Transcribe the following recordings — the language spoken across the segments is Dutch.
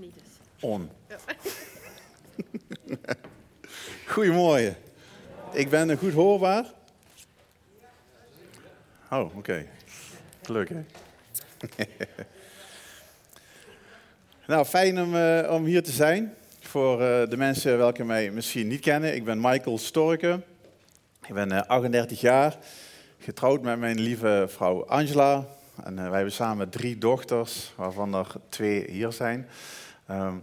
Dus. On. Goedemorgen. Ik ben goed hoorbaar. Oh, oké. Gelukkig. nou, fijn om, eh, om hier te zijn. Voor eh, de mensen welke mij misschien niet kennen. Ik ben Michael Storke. Ik ben eh, 38 jaar. Getrouwd met mijn lieve vrouw Angela. En wij hebben samen drie dochters, waarvan er twee hier zijn. Ehm,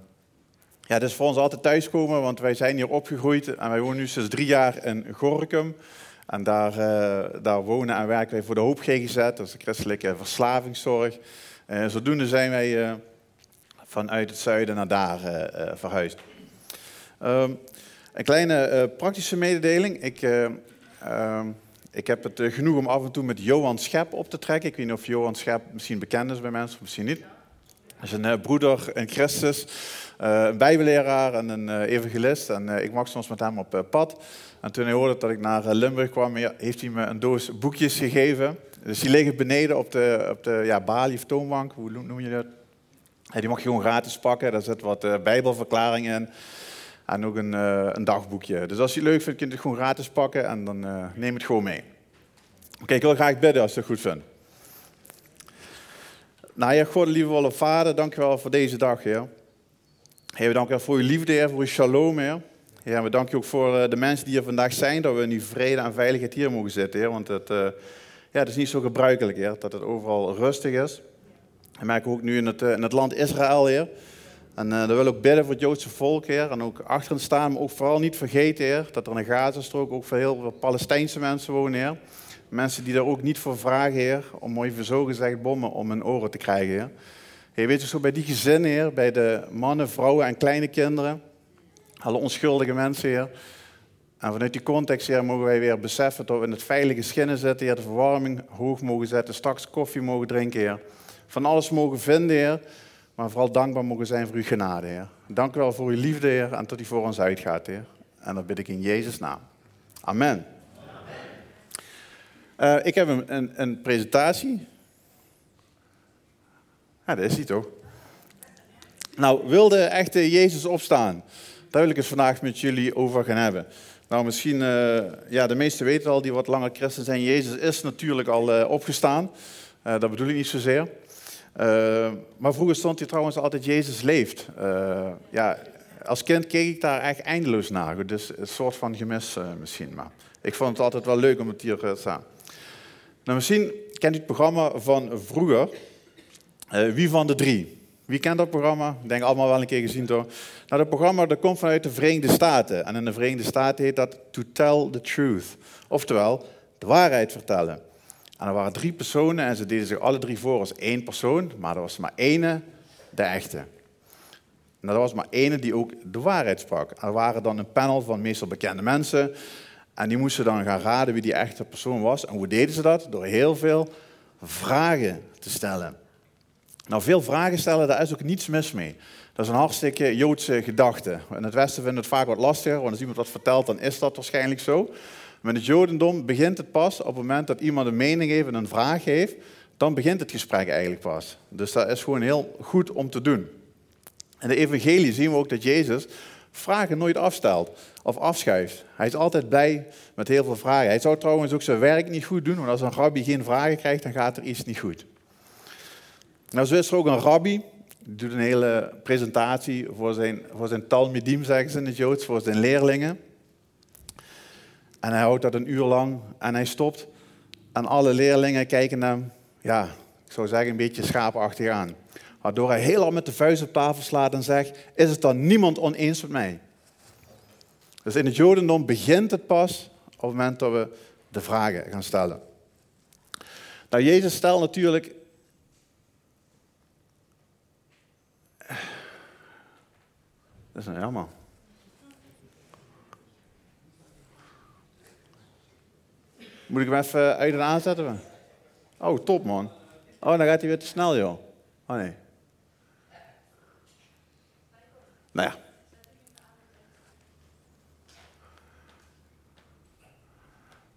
ja, het is voor ons altijd thuiskomen, want wij zijn hier opgegroeid en wij wonen nu sinds drie jaar in Gorkum. En daar, uh, daar wonen en werken wij voor de Hoop GGZ, dat is de christelijke verslavingszorg. Uh, zodoende zijn wij vanuit het zuiden naar daar verhuisd. Um, een kleine praktische mededeling. Ik, ehm, ik heb het genoeg om af en toe met Johan Schep op te trekken. Ik weet niet of Johan Schep misschien bekend is bij mensen, misschien niet. Hij is een broeder in Christus. Uh, een bijbelleraar en een evangelist. En ik mag soms met hem op pad. En toen hij hoorde dat ik naar Limburg kwam, heeft hij me een doos boekjes gegeven. Dus die liggen beneden op de, op de ja, balie of toonbank, hoe noem je dat? Ja, die mag je gewoon gratis pakken. Daar zit wat bijbelverklaringen in. En ook een, een, dagboekje. Dus als je het leuk vindt, kun je het gewoon gratis pakken en dan neem het gewoon mee. Oké, ik wil graag bidden als je het goed vindt. Nou ja, God, lieve Vader, dank je wel voor deze dag, Heer. Heer, we danken u voor uw liefde, Heer, voor uw shalom, Heer. Heer, we danken u ook voor eh, de mensen die hier vandaag zijn, dat we in uw vrede en veiligheid hier mogen zitten, Heer. Want het, ja, het is niet zo gebruikelijk, Heer, dat het overal rustig is. We merken ook nu in het, in het land Israël, Heer. En uh, we willen ook bidden voor het Joodse volk, Heer. En ook achter staan, maar ook vooral niet vergeten, Heer, dat er in de Gazastrook ook veel heel veel Palestijnse mensen wonen, Heer. Mensen die daar ook niet voor vragen, Heer, om even zo gezegd bommen om hun oren te krijgen, Heer. Heer, weet je zo bij die gezinnen, Heer, bij de mannen, vrouwen en kleine kinderen, alle onschuldige mensen, Heer. En vanuit die context, Heer, mogen wij weer beseffen dat we in het veilige schinnen zitten, Heer, de verwarming hoog mogen zetten, straks koffie mogen drinken, Heer. Van alles mogen vinden, Heer, maar vooral dankbaar mogen zijn voor uw genade, Heer. Dank u wel voor uw liefde, Heer, en dat u voor ons uitgaat, Heer. En dat bid ik in Jezus' naam. Amen. Uh, ik heb een, een, presentatie. Ja, dat is hij toch. Nou, wilde echte Jezus opstaan? Daar wil ik het vandaag met jullie over gaan hebben. Nou, misschien, uh, ja, de meesten weten al, die wat langer christen zijn, Jezus is natuurlijk al opgestaan. Dat bedoel ik niet zozeer. Maar vroeger stond hij trouwens altijd, Jezus leeft. ja, als kind keek ik daar echt eindeloos naar. Dus een soort van gemis misschien. Maar ik vond het altijd wel leuk om het hier te staan. Nou, misschien kent u het programma van vroeger. Wie van de drie? Wie kent dat programma? Ik denk allemaal wel een keer gezien toch? Nou, dat programma dat komt vanuit de Verenigde Staten. En in de Verenigde Staten heet dat To Tell the Truth. Oftewel, de waarheid vertellen. En er waren drie personen en ze deden zich alle drie voor als één persoon. Maar er was maar ene, de echte. En er was maar ene die ook de waarheid sprak. Er waren dan een panel van meestal bekende mensen. En die moesten dan gaan raden wie die echte persoon was. En hoe deden ze dat? Door heel veel vragen te stellen. Nou, veel vragen stellen, daar is ook niets mis mee. Dat is een hartstikke Joodse gedachte. In het Westen vinden we het vaak wat lastiger, want als iemand wat vertelt, dan is dat waarschijnlijk zo. In het Jodendom begint het pas op het moment dat iemand een mening heeft en een vraag heeft, dan begint het gesprek eigenlijk pas. Dus dat is gewoon heel goed om te doen. In de evangelie zien we ook dat Jezus vragen nooit afstelt of afschuift. Hij is altijd blij met heel veel vragen. Hij zou trouwens ook zijn werk niet goed doen, want als een rabbi geen vragen krijgt, dan gaat er iets niet goed. Nou, zo is er ook een rabbi, die doet een hele presentatie voor zijn, voor zijn talmidim, zeggen ze in het Joods, voor zijn leerlingen. En hij houdt dat een uur lang en hij stopt. En alle leerlingen kijken hem, ja, ik zou zeggen, een beetje schaapachtig aan. Waardoor hij heel met de vuist op tafel slaat en zegt, is het dan niemand oneens met mij? Dus in het Jodendom begint het pas op het moment dat we de vragen gaan stellen. Nou, Jezus stelt natuurlijk Dat is een jammer. Moet ik hem even uit en aanzetten? Oh, top man. Oh, dan gaat hij weer te snel, joh. Oh nee. Nou ja.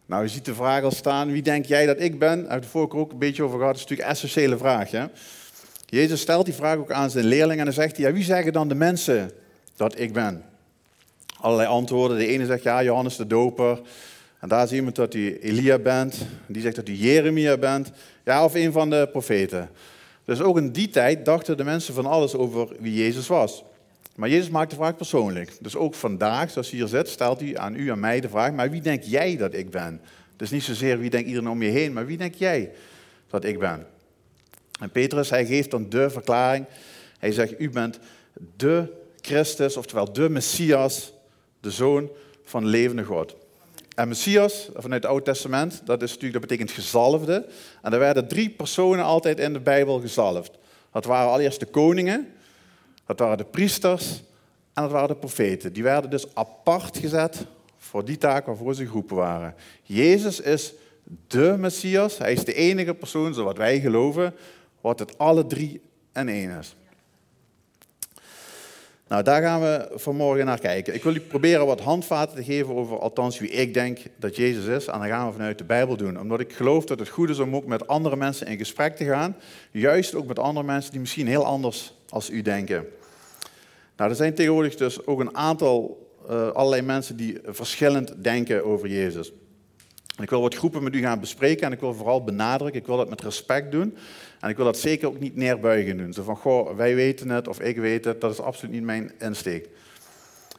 Nou, je ziet de vraag al staan. Wie denk jij dat ik ben? Uit de vorige ook een beetje over gehad. Dat is natuurlijk een essentiële vraag. Hè? Jezus stelt die vraag ook aan zijn leerlingen en dan zegt hij, ja, wie zeggen dan de mensen dat ik ben? Allerlei antwoorden. De ene zegt, ja, Johannes de Doper. En daar zie je dat hij Elia bent. Die zegt dat hij Jeremia bent. Ja, of een van de profeten. Dus ook in die tijd dachten de mensen van alles over wie Jezus was. Maar Jezus maakt de vraag persoonlijk. Dus ook vandaag, zoals hij hier zit, stelt hij aan u en mij de vraag: maar wie denk jij dat ik ben? Dus niet zozeer wie denkt iedereen om je heen, maar wie denk jij dat ik ben? En Petrus, hij geeft dan de verklaring. Hij zegt: U bent de Christus, oftewel de Messias, de zoon van de levende God. En Messias, vanuit het Oude Testament, dat, is natuurlijk, dat betekent gezalfde. En er werden drie personen altijd in de Bijbel gezalfd. Dat waren allereerst de koningen, dat waren de priesters en dat waren de profeten. Die werden dus apart gezet voor die taak waarvoor ze geroepen waren. Jezus is de Messias. Hij is de enige persoon, zoals wij geloven, wat het alle drie en één is. Nou, daar gaan we vanmorgen naar kijken. Ik wil u proberen wat handvaten te geven over, althans wie ik denk dat Jezus is. En dat gaan we vanuit de Bijbel doen. Omdat ik geloof dat het goed is om ook met andere mensen in gesprek te gaan. Juist ook met andere mensen die misschien heel anders als u denken. Nou, er zijn tegenwoordig dus ook een aantal, uh, allerlei mensen die verschillend denken over Jezus. Ik wil wat groepen met u gaan bespreken en ik wil vooral benadrukken, ik wil dat met respect doen. En ik wil dat zeker ook niet neerbuigen doen. Zo van, goh, wij weten het of ik weet het, dat is absoluut niet mijn insteek.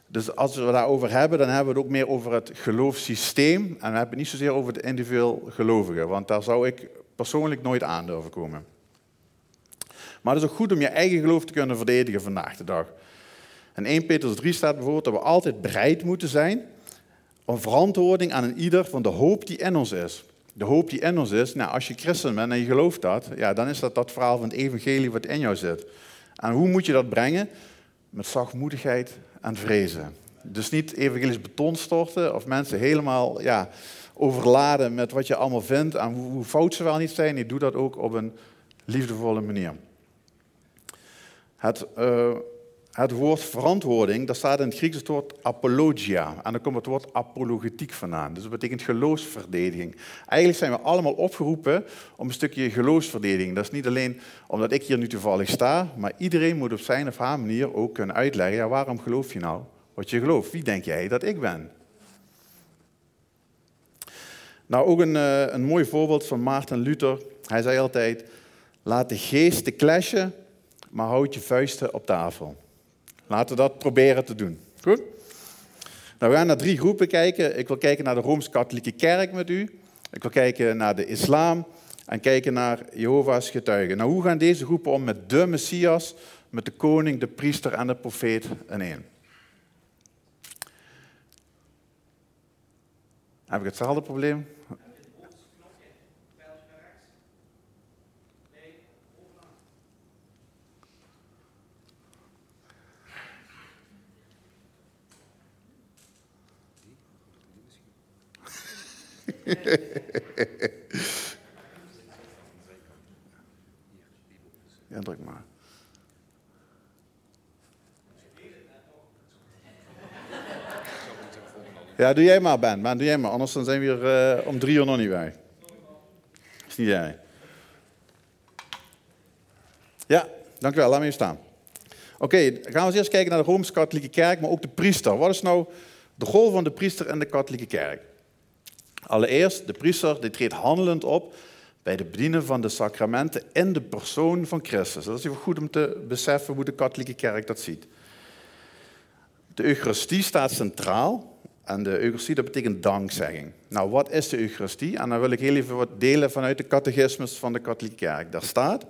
Dus als we daarover hebben, dan hebben we het ook meer over het geloofssysteem. En we hebben het niet zozeer over de individueel gelovigen, want daar zou ik persoonlijk nooit aan durven komen. Maar het is ook goed om je eigen geloof te kunnen verdedigen vandaag de dag. In 1 Petrus 3 staat bijvoorbeeld dat we altijd bereid moeten zijn om verantwoording aan een ieder van de hoop die in ons is. De hoop die in ons is, nou, als je christen bent en je gelooft dat, ja, dan is dat dat verhaal van het evangelie wat in jou zit. En hoe moet je dat brengen? Met zachtmoedigheid en vrezen. Dus niet evangelisch beton storten of mensen helemaal ja, overladen met wat je allemaal vindt en hoe, fout ze wel niet zijn. Je doet dat ook op een liefdevolle manier. Het, uh, het woord verantwoording, dat staat in het Grieks het woord apologia. En dan komt het woord apologetiek vandaan. Dus dat betekent geloofsverdediging. Eigenlijk zijn we allemaal opgeroepen om een stukje geloofsverdediging. Dat is niet alleen omdat ik hier nu toevallig sta, maar iedereen moet op zijn of haar manier ook kunnen uitleggen, ja, waarom geloof je nou wat je gelooft? Wie denk jij dat ik ben? Nou, ook een, eh, een mooi voorbeeld van Maarten Luther. Hij zei altijd, laat de geesten clashen, maar houd je vuisten op tafel. Laten we dat proberen te doen. Goed? Nou, we gaan naar drie groepen kijken. Ik wil kijken naar de Rooms-Katholieke Kerk met u. Ik wil kijken naar de islam en kijken naar Jehovah's getuigen. Nou, hoe gaan deze groepen om met de Messias, met de koning, de priester en de profeet in één? Heb ik hetzelfde probleem? ja, druk maar. Ja, doe jij maar, Ben. Ben, doe jij maar. Anders dan zijn we hier uh, om drie uur nog niet bij. Is niet jij. Ja, dankjewel. Laat me even staan. Oké, gaan we eens eerst kijken naar de Rooms-Katholieke Kerk, maar ook de priester. Wat is nou de rol van de priester in de Katholieke Kerk? Allereerst, de priester die treedt handelend op bij de bedienen van de sacramenten in de persoon van Christus. Dat is even goed om te beseffen hoe de katholieke kerk dat ziet. De Eucharistie staat centraal. En de Eucharistie, dat betekent dankzegging. Nou, wat is de Eucharistie? En dan wil ik heel even wat delen vanuit de catechismus van de katholieke kerk. Daar staat,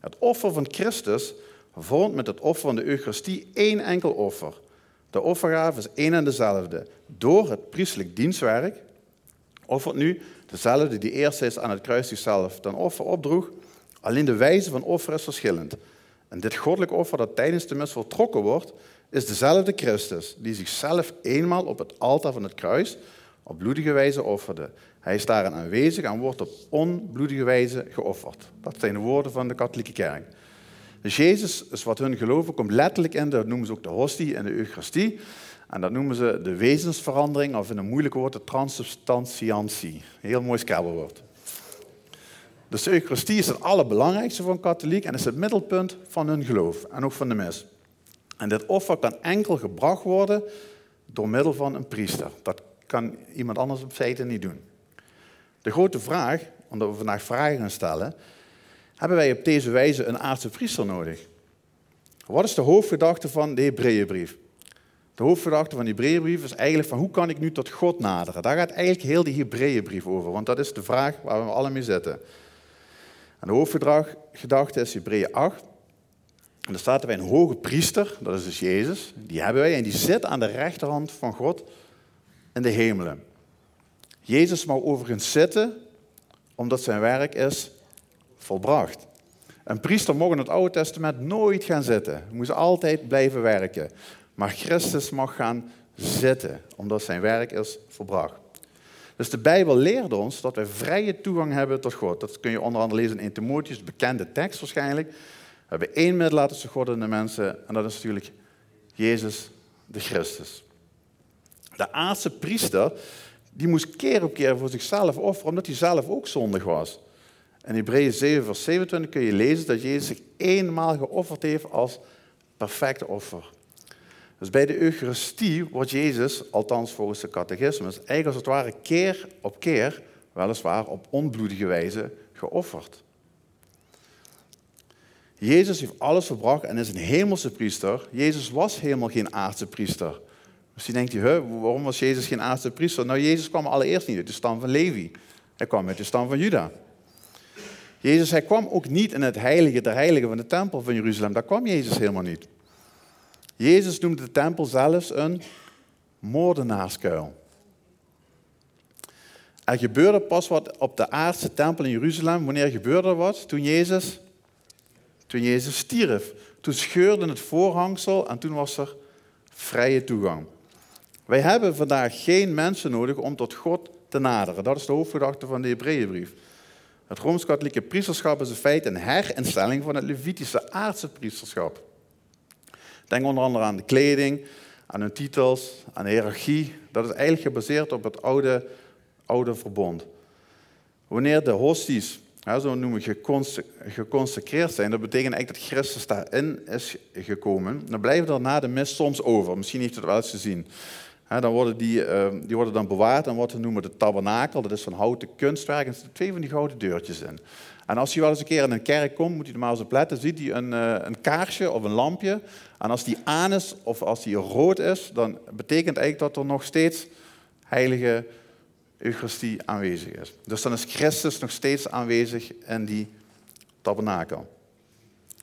het offer van Christus vormt met het offer van de Eucharistie één enkel offer. De offergave is één en dezelfde. Door het priestelijk dienstwerk offert nu dezelfde die eerst is aan het kruis zichzelf ten offer opdroeg. Alleen de wijze van offer is verschillend. En dit goddelijk offer dat tijdens de mis voltrokken wordt, is dezelfde Christus die zichzelf eenmaal op het altaar van het kruis op bloedige wijze offerde. Hij is daarin aanwezig en wordt op onbloedige wijze geofferd. Dat zijn de woorden van de katholieke kerk. Dus Jezus is wat hun geloven, komt letterlijk in, dat noemen ze ook de hostie en de eucharistie. En dat noemen ze de wezensverandering, of in een moeilijk woord, de transubstantiantie. Heel mooi scrabbelwoord. Dus de Eucharistie is het allerbelangrijkste voor een katholiek en is het middelpunt van hun geloof en ook van de mis. En dit offer kan enkel gebracht worden door middel van een priester. Dat kan iemand anders op feite niet doen. De grote vraag, omdat we vandaag vragen gaan stellen, hebben wij op deze wijze een aardse priester nodig? Wat is de hoofdgedachte van de Hebreeënbrief? De hoofdgedachte van de Hebreeënbrief is eigenlijk van hoe kan ik nu tot God naderen? Daar gaat eigenlijk heel die Hebreeënbrief over, want dat is de vraag waar we alle mee zitten. En de hoofdgedachte is Hebreeën 8. En daar staat er bij een hoge priester, dat is dus Jezus, die hebben wij en die zit aan de rechterhand van God in de hemelen. Jezus mag overigens zitten omdat zijn werk is volbracht. Een priester mocht in het Oude Testament nooit gaan zitten. Hij moest altijd blijven werken. Maar Christus mag gaan zitten, omdat zijn werk is volbracht. Dus de Bijbel leert ons dat wij vrije toegang hebben tot God. Dat kun je onder andere lezen in 1 Timotheus, bekende tekst waarschijnlijk. We hebben één middelaar tussen God en de mensen, en dat is natuurlijk Jezus de Christus. De aardse priester, die moest keer op keer voor zichzelf offeren, omdat hij zelf ook zondig was. In Hebreeën 7, vers 27 kun je lezen dat Jezus zich eenmaal geofferd heeft als perfect offer. Dus bij de Eucharistie wordt Jezus, althans volgens de catechismus, eigenlijk als het ware keer op keer, weliswaar op onbloedige wijze, geofferd. Jezus heeft alles verbracht en is een hemelse priester. Jezus was helemaal geen aardse priester. Misschien denkt u, waarom was Jezus geen aardse priester? Nou, Jezus kwam allereerst niet uit de stam van Levi. Hij kwam uit de stam van Juda. Jezus, hij kwam ook niet in het heilige der heiligen van de tempel van Jeruzalem. Daar kwam Jezus helemaal niet. Jezus noemde de tempel zelfs een moordenaarskuil. Er gebeurde pas wat op de aardse tempel in Jeruzalem. Wanneer gebeurde wat? Toen Jezus, toen Jezus stierf. Toen scheurde het voorhangsel en toen was er vrije toegang. Wij hebben vandaag geen mensen nodig om tot God te naderen. Dat is de hoofdgedachte van de Hebreeënbrief. Het Rooms-Katholieke priesterschap is in feite een herinstelling van het Levitische aardse priesterschap. Denk onder andere aan de kleding, aan hun titels, aan de hiërarchie. Dat is eigenlijk gebaseerd op het oude, oude verbond. Wanneer de hosties, zo noemen we geconsecreerd zijn, dat betekent eigenlijk dat Christus daarin is gekomen. Dan blijven er na de mis soms over. Misschien heeft u het wel eens gezien. Dan worden die, ehm, die worden dan bewaard en wat we noemen de tabernakel. Dat is van houten kunstwerk. En er zitten twee van die gouden deurtjes in. En als je wel eens een keer in een kerk komt, moet je er maar eens op letten. Ziet hij een, eh, een kaarsje of een lampje. En als die aan is of als die rood is, dan betekent eigenlijk dat er nog steeds heilige Eucharistie aanwezig is. Dus dan is Christus nog steeds aanwezig in die tabernakel.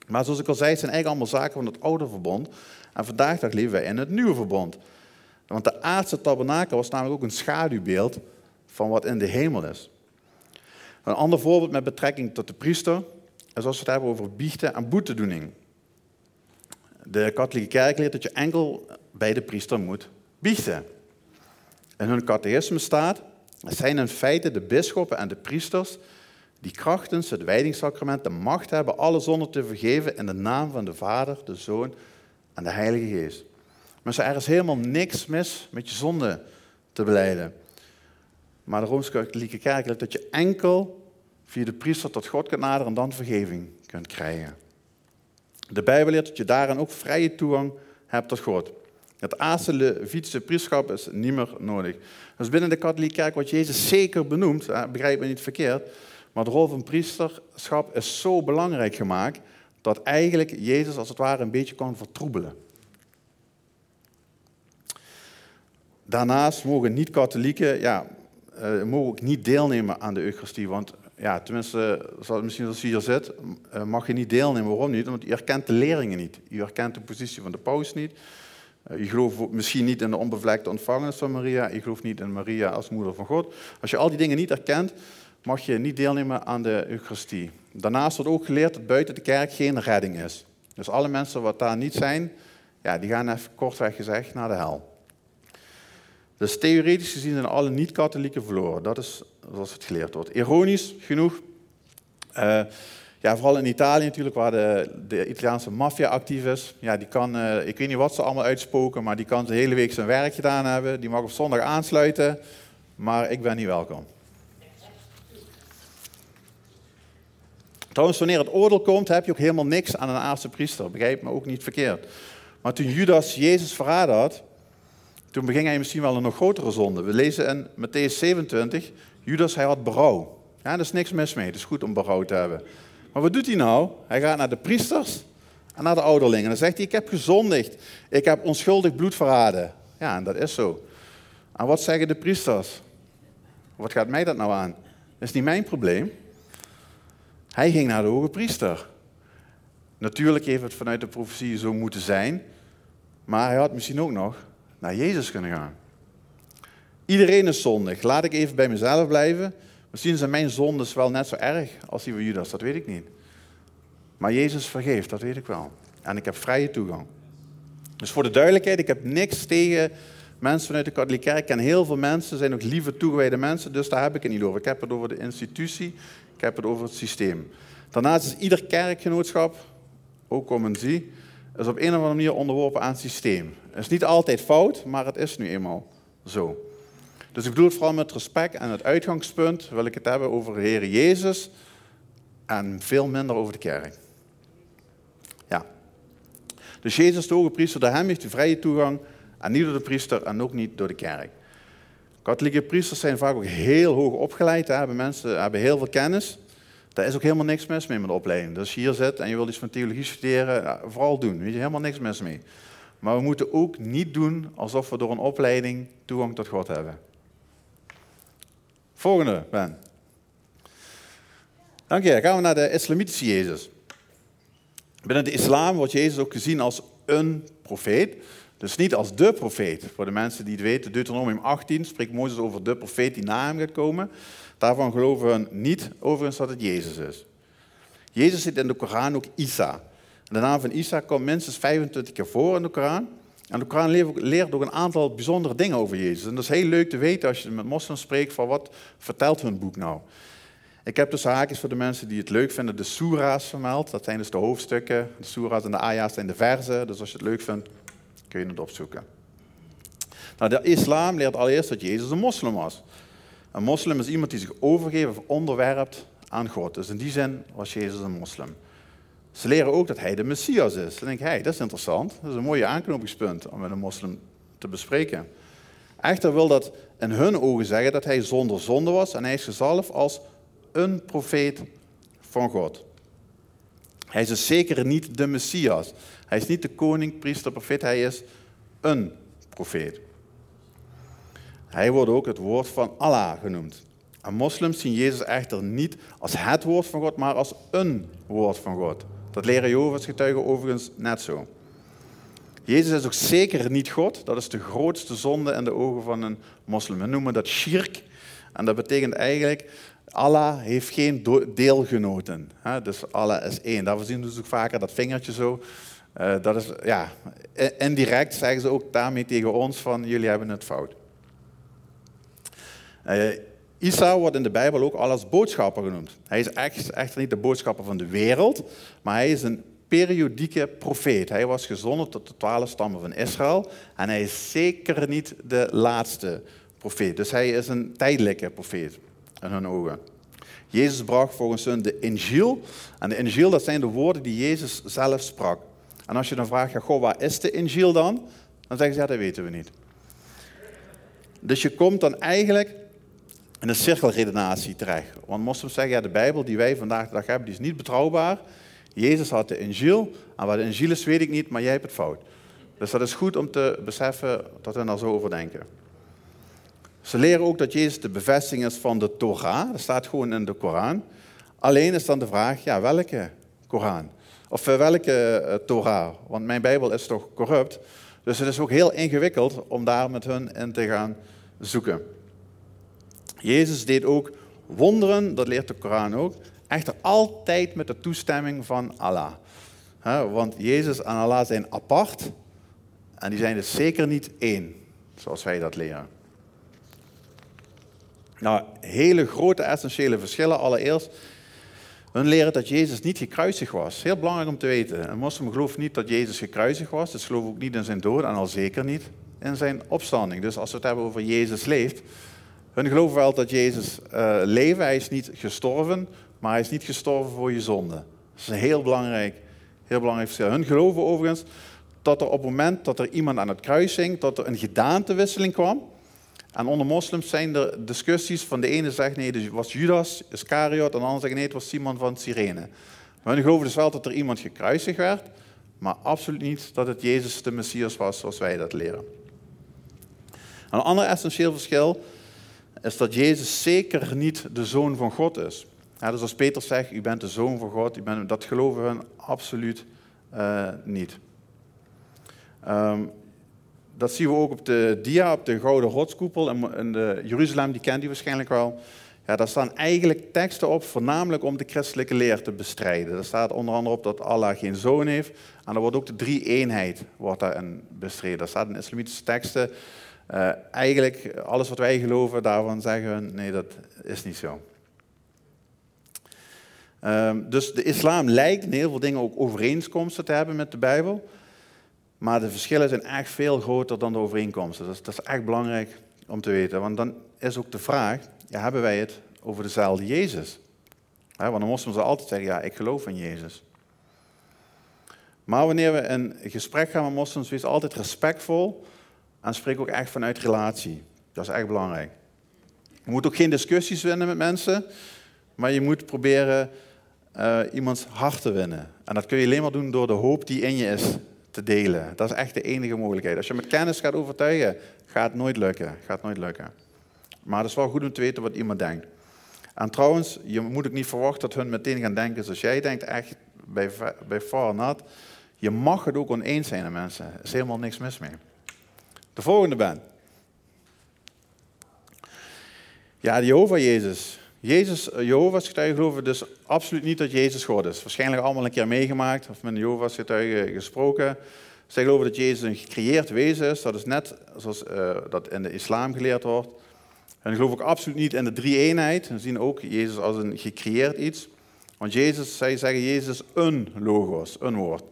Maar zoals ik al zei, het zijn eigenlijk allemaal zaken van het oude verbond. En vandaag dag leven wij in het nieuwe verbond. Want de aardse tabernakel was namelijk ook een schaduwbeeld van wat in de hemel is. Een ander voorbeeld met betrekking tot de priester is als we het hebben over biechten en boetedoening. De katholieke kerk leert dat je enkel bij de priester moet biechten. In hun catechisme staat, het zijn in feite de bisschoppen en de priesters die krachtens het wijdingssacrament de macht hebben alle zonden te vergeven in de naam van de Vader, de Zoon en de Heilige Geest. Maar er is helemaal niks mis met je zonde te beleiden. Maar de Rooms-Katholieke Kerk leert dat je enkel via de priester tot God kunt naderen en dan vergeving kunt krijgen. De Bijbel leert dat je daarin ook vrije toegang hebt tot God. Het aardse Levitische priesterschap is niet meer nodig. Dus binnen de katholieke kerk wordt Jezus zeker benoemd, begrijp me niet verkeerd, maar de rol van priesterschap is zo belangrijk gemaakt dat eigenlijk Jezus als het ware een beetje kan vertroebelen. Daarnaast mogen niet-katholieken ja, uh, mogen ook niet deelnemen aan de Eucharistie. Want ja, tenminste, misschien als hier zit, uh, mag je niet deelnemen. Waarom niet? Want je erkent de leringen niet. Je erkent de positie van de paus niet. Uh, je gelooft misschien niet in de onbevlekte ontvangenis van Maria. Je gelooft niet in Maria als moeder van God. Als je al die dingen niet erkent, mag je niet deelnemen aan de Eucharistie. Daarnaast wordt ook geleerd dat buiten de kerk geen redding is. Dus alle mensen wat daar niet zijn, ja, die gaan even kortweg gezegd naar de hel. Dus theoretisch gezien zijn alle niet-katholieken verloren. Dat is zoals het geleerd wordt. Ironisch genoeg, uh, ja, vooral in Italië natuurlijk, waar de, de Italiaanse maffia actief is. Ja, die kan, uh, ik weet niet wat ze allemaal uitspoken, maar die kan de hele week zijn werk gedaan hebben. Die mag op zondag aansluiten, maar ik ben niet welkom. Trouwens, wanneer het oordeel komt, heb je ook helemaal niks aan een aardse priester. Begrijp me ook niet verkeerd. Maar toen Judas Jezus verraden had, toen beging hij misschien wel een nog grotere zonde. We lezen in Matthäus 27, Judas hij had berouw. Ja, daar is niks mis mee, het is goed om berouw te hebben. Maar wat doet hij nou? Hij gaat naar de priesters en naar de ouderlingen. En dan zegt hij, ik heb gezondigd, ik heb onschuldig bloed verraden. Ja, en dat is zo. En wat zeggen de priesters? Wat gaat mij dat nou aan? Dat is niet mijn probleem. Hij ging naar de hoge priester. Natuurlijk heeft het vanuit de profetie zo moeten zijn, maar hij had misschien ook nog naar Jezus kunnen gaan. Iedereen is zondig. Laat ik even bij mezelf blijven. Misschien zijn mijn zondes wel net zo erg als die van Judas, dat weet ik niet. Maar Jezus vergeeft, dat weet ik wel. En ik heb vrije toegang. Dus voor de duidelijkheid, ik heb niks tegen mensen vanuit de katholieke kerk. Ken heel veel mensen, zijn ook lieve toegewijde mensen, dus daar heb ik het niet over. Ik heb het over de institutie, ik heb het over het systeem. Daarnaast is ieder kerkgenootschap, ook om een zie, is op een of andere manier onderworpen aan het systeem. Het is niet altijd fout, maar het is nu eenmaal zo. Dus ik bedoel het vooral met respect en het uitgangspunt wil ik het hebben over de Heer Jezus en veel minder over de kerk. Ja. Dus Jezus, de hoge priester, door hem heeft u vrije toegang en niet door de priester en ook niet door de kerk. Katholieke priesters zijn vaak ook heel hoog opgeleid, hebben mensen hebben heel veel kennis. Daar is ook helemaal niks mis mee met de opleiding. Dus als je hier zit en je wilt iets van theologie studeren, vooral doen. Weet je, helemaal niks mis mee. Maar we moeten ook niet doen alsof we door een opleiding toegang tot God hebben. Volgende, Ben. Dank je. Gaan we naar de islamitische Jezus. Binnen de islam wordt Jezus ook gezien als een profeet. Dus niet als de profeet. Voor de mensen die het weten, Deuteronomium 18 spreekt Mozes over de profeet die na hem gaat komen. Daarvan geloven we niet overigens dat het Jezus is. Jezus zit in de Koran ook Isa. De naam van Isa komt minstens 25 keer voor in de Koran. En de Koran leert ook een aantal bijzondere dingen over Jezus. En dat is heel leuk te weten als je met moslims spreekt van wat vertelt hun boek nou. Ik heb dus haakjes voor de mensen die het leuk vinden de soera's vermeld. Dat zijn dus de hoofdstukken. De soera's en de aya's zijn de verzen. Dus als je het leuk vindt, kun je het opzoeken. Nou, de islam leert allereerst dat Jezus een moslim was. Een moslim is iemand die zich overgeeft of onderwerpt aan God. Dus in die zin was Jezus een moslim. Ze leren ook dat hij de Messias is. Dan denk hey, dat is interessant. Dat is een mooie aanknopingspunt om met een moslim te bespreken. Echter wil dat in hun ogen zeggen dat hij zonder zonde was en hij is gezalfd als een profeet van God. Hij is dus zeker niet de Messias. Hij is niet de koning, priester, profeet. Hij is een profeet. Hij wordt ook het woord van Allah genoemd. En moslims zien Jezus echter niet als het woord van God, maar als een woord van God. Dat leren Jehovah's getuigen overigens net zo. Jezus is ook zeker niet God. Dat is de grootste zonde in de ogen van een moslim. We noemen dat shirk. En dat betekent eigenlijk, Allah heeft geen deelgenoten. Dus Allah is één. Daarvoor zien we dus ook vaker dat vingertje zo. Eh, dat is, ja, indirect zeggen ze ook daarmee tegen ons van, jullie hebben het fout. Isa wordt in de Bijbel ook al als boodschapper genoemd. Hij is echt, niet de boodschapper van de wereld, maar hij is een periodieke profeet. Hij was gezonden tot de twaalf stammen van Israël en hij is zeker niet de laatste profeet. Dus hij is een tijdelijke profeet in hun ogen. Jezus bracht volgens hun de Injil. En de Injil, dat zijn de woorden die Jezus zelf sprak. En als je dan vraagt, ja, goh, waar is de Injil dan? Dan zeggen ze, ja, dat weten we niet. Dus je komt dan eigenlijk in een cirkelredenatie terecht. Want moslims zeggen, ja, de Bijbel die wij vandaag de dag hebben, die is niet betrouwbaar. Jezus had de Injil, en wat de Injil is weet ik niet, maar jij hebt het fout. Dus dat is goed om te beseffen dat we daar zo over denken. Ze leren ook dat Jezus de bevestiging is van de Torah. Dat staat gewoon in de Koran. Alleen is dan de vraag, ja, welke Koran? Of eh, welke uh, Torah? Want mijn Bijbel is toch corrupt? Dus het is ook heel ingewikkeld om daar met hun in te gaan zoeken. Jezus deed ook wonderen, dat leert de Koran ook, echter altijd met de toestemming van Allah. Want Jezus en Allah zijn apart en die zijn dus zeker niet één, zoals wij dat leren. Nou, hele grote essentiële verschillen. Allereerst, hun leren dat Jezus niet gekruisigd was. Heel belangrijk om te weten. Een moslim gelooft niet dat Jezus gekruisigd was. Dus gelooft ook niet in zijn dood en al zeker niet in zijn opstanding. Dus als we het hebben over Jezus leeft, hun geloven wel dat Jezus uh, leeft. Hij is niet gestorven maar hij is niet gestorven voor je zonde. Dat is een heel belangrijk, heel belangrijk verschil. Hun geloven overigens dat er op het moment dat er iemand aan het kruis hing, dat er een gedaantewisseling kwam. En onder moslims zijn er discussies van de ene zegt nee, het was Judas Iscariot, en de andere zegt nee, het was Simon van Cyrene. Hun geloven dus wel dat er iemand gekruisigd werd, maar absoluut niet dat het Jezus de Messias was zoals wij dat leren. Een ander essentieel verschil is dat Jezus zeker niet de zoon van God is. Ja, dus als Peter zegt, u bent de zoon van God, u bent, dat geloven we absoluut uh, niet. Um, dat zien we ook op de dia, op de gouden rotskoepel in de Jeruzalem, die kent u waarschijnlijk wel. Ja, daar staan eigenlijk teksten op, voornamelijk om de christelijke leer te bestrijden. Er staat onder andere op dat Allah geen zoon heeft. En er wordt ook de drie-eenheid wordt daarin bestreden. Er staat in islamitische teksten, uh, eigenlijk alles wat wij geloven, daarvan zeggen we, nee, dat is niet zo. Um, dus de islam lijkt in heel veel dingen ook overeenkomsten te hebben met de Bijbel. Maar de verschillen zijn echt veel groter dan de overeenkomsten. Dat is, dat is echt belangrijk om te weten. Want dan is ook de vraag, ja, hebben wij het over dezelfde Jezus? want dan moesten ze altijd zeggen, ja, ik geloof in Jezus. Maar wanneer we in gesprek gaan met moslims, wees altijd respectvol en spreek ook echt vanuit relatie. Dat is echt belangrijk. Je moet ook geen discussies winnen met mensen, maar je moet proberen uh, iemands hart te winnen. En dat kun je alleen maar doen door de hoop die in je is te delen. Dat is echt de enige mogelijkheid. Als je met kennis gaat overtuigen, gaat het nooit lukken. Gaat nooit lukken. Maar het is wel goed om te weten wat iemand denkt. En trouwens, je moet ook niet verwachten dat hun meteen gaan denken zoals jij denkt. Echt bij, bij far not. Je mag het ook oneens zijn met mensen. Er is helemaal niks mis mee. De volgende ben. Ja, Jehovah Jezus. Jezus, Jehovah's getuigen geloven dus absoluut niet dat Jezus God is. Waarschijnlijk allemaal een keer meegemaakt of met een Jehovah's getuigen gesproken. Zij geloven dat Jezus een gecreëerd wezen is. Dat is net zoals uh, dat in de islam geleerd wordt. En geloof ook absoluut niet in de drie-eenheid. We zien ook Jezus als een gecreëerd iets. Want Jezus, zij zeggen Jezus een logos, een woord.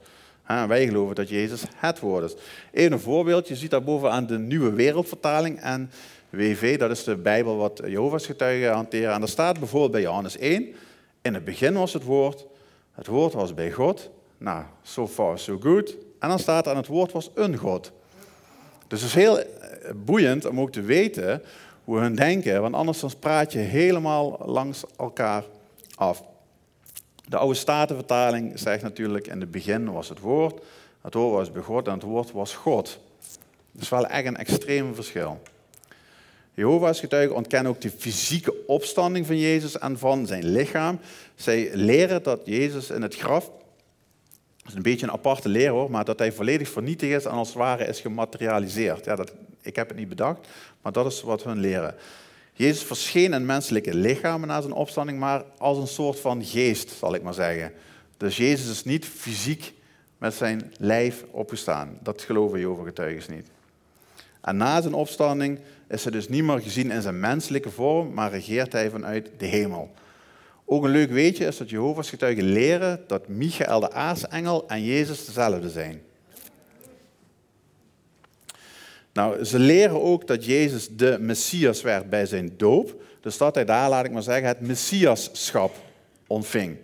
Wij geloven dat Jezus het woord is. Even een voorbeeld, je ziet daarboven aan de nieuwe wereldvertaling en WV, dat is de Bijbel wat Jehovah's getuigen hanteren. En daar staat bijvoorbeeld bij Johannes 1, in het begin was het woord, het woord was bij God. Nou, so far so good. En dan staat er, het woord was een God. Dus het is heel eh, boeiend om ook te weten hoe hun denken, want anders dan praat je helemaal langs elkaar af. De oude statenvertaling zegt natuurlijk, in het begin was het woord, het woord was bij God en het woord was God. Dat is wel echt een extreem verschil. Jehovah's getuigen ontkennen ook de fysieke opstanding van Jezus en van zijn lichaam. Zij leren dat Jezus in het graf, dat is een beetje een aparte leer hoor, maar dat hij volledig vernietigd is en als het ware is gematerialiseerd. Ja, dat, ik heb het niet bedacht, maar dat is wat hun leren. Jezus verscheen in menselijke lichamen na zijn opstanding, maar als een soort van geest, zal ik maar zeggen. Dus Jezus is niet fysiek met zijn lijf opgestaan. Dat geloven Jehovah getuigen niet. En na zijn opstanding is hij dus niet meer gezien in zijn menselijke vorm, maar regeert hij vanuit de hemel. Ook een leuk weetje is dat Jehovah's getuigen leren dat Michael de aartsengel en Jezus dezelfde zijn. Nou, ze leren ook dat Jezus de Messias werd bij zijn doop. Dus dat hij daar, laat ik maar zeggen, het Messiaschap ontving.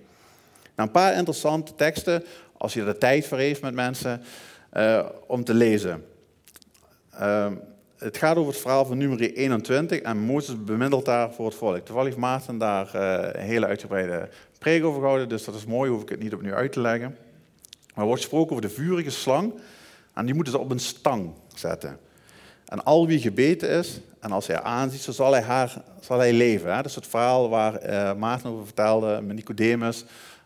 Nou, een paar interessante teksten, als je er tijd voor heeft met mensen, uh, om te lezen. Uh, het gaat over het verhaal van nummer 21 en Mozes bemiddelt daar voor het volk. Toevallig heeft Maarten daar uh, een hele uitgebreide preek over gehouden, dus dat is mooi, hoef ik het niet opnieuw uit te leggen. Maar er wordt gesproken over de vurige slang en die moeten ze op een stang zetten. En al wie gebeten is, en als hij aanziet, zo zal hij, haar, zal hij leven. Dat is het verhaal waar uh, Maarten over vertelde met Nicodemus.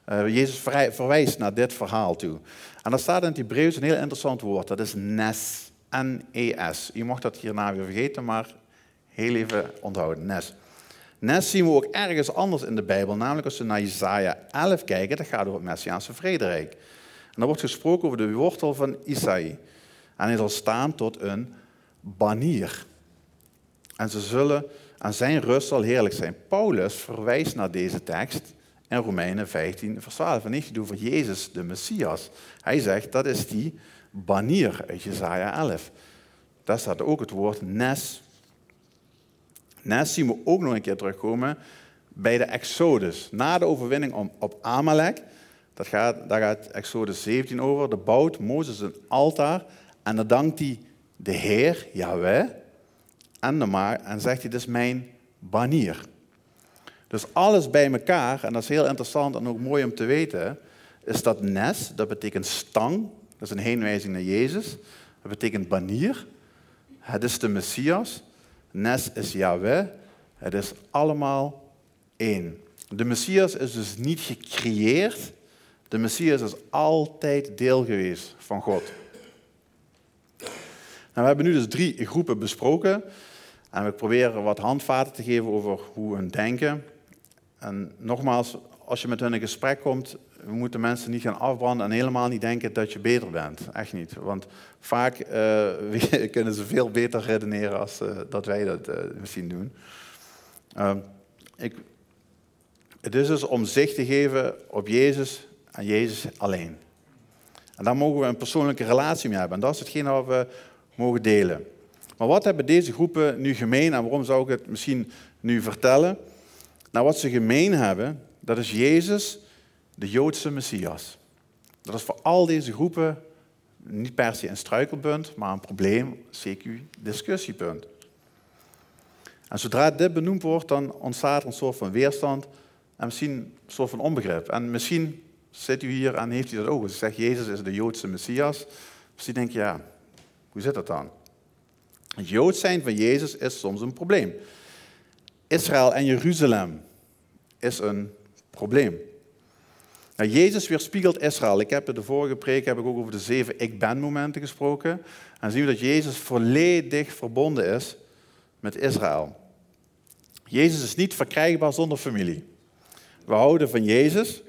Uh, Jezus verwijst naar dit verhaal toe. En daar staat in het Hebreeuws een heel interessant woord, dat is nes. N-E-S. U mocht dat hierna weer vergeten, maar heel even onthouden. Nes. Nes zien we ook ergens anders in de Bijbel, namelijk als we naar Isaiah 11 kijken, dat gaat over het Messiaanse vrederijk. En dan wordt gesproken over de wortel van Isaïe. En hij zal staan tot een banier. En ze zullen aan zijn rust zal heerlijk zijn. Paulus verwijst naar deze tekst in Romeinen 15, vers 12. En heeft over Jezus, de Messias. Hij zegt dat is die banier uit Jezaja 11. Daar staat ook het woord nes. Nes zien we ook nog een keer terugkomen bij de Exodus. Na de overwinning op Amalek, dat gaat, daar gaat Exodus 17 over, de bouwt Mozes een altaar en dan dankt hij de Heer, Yahweh, en, de maar, en zegt hij, dit is mijn banier. Dus alles bij elkaar, en dat is heel interessant en ook mooi om te weten, is dat nes, dat betekent stang, dat is een heenwijzing naar Jezus. Dat betekent banier. Het is de Messias. Nes is Yahweh. Het is allemaal één. De Messias is dus niet gecreëerd. De Messias is altijd deel geweest van God. Nou, we hebben nu dus drie groepen besproken. En we proberen wat handvaten te geven over hoe hun denken. En nogmaals, als je met hun in gesprek komt, we moeten mensen niet gaan afbranden en helemaal niet denken dat je beter bent. Echt niet. Want vaak uh, kunnen ze veel beter redeneren als uh, dat wij dat uh, misschien doen. Ehm, ik, het is dus om zicht te geven op Jezus en Jezus alleen. En daar mogen we een persoonlijke relatie mee hebben. En dat is hetgeen wat we mogen delen. Maar wat hebben deze groepen nu gemeen en waarom zou ik het misschien nu vertellen? Nou, wat ze gemeen hebben, dat is Jezus, de Joodse Messias. Dat is voor al deze groepen niet per se een struikelpunt, maar een probleem, CQ-discussiepunt. En zodra dit benoemd wordt, dan ontstaat er een soort van weerstand en misschien een soort van onbegrip. En misschien zit u hier en heeft u dat ook. Als Jezus is de Joodse Messias. Misschien denk je, ja, hoe zit dat dan? Het Joods zijn van Jezus is soms een probleem. Israël en Jeruzalem is een probleem. Nou, Jezus weerspiegelt Israël. Ik heb in de vorige preek heb ik ook over de zeven ik ben momenten gesproken. En dan zien we dat Jezus volledig verbonden is met Israël. Jezus is niet verkrijgbaar zonder familie. We houden van Jezus,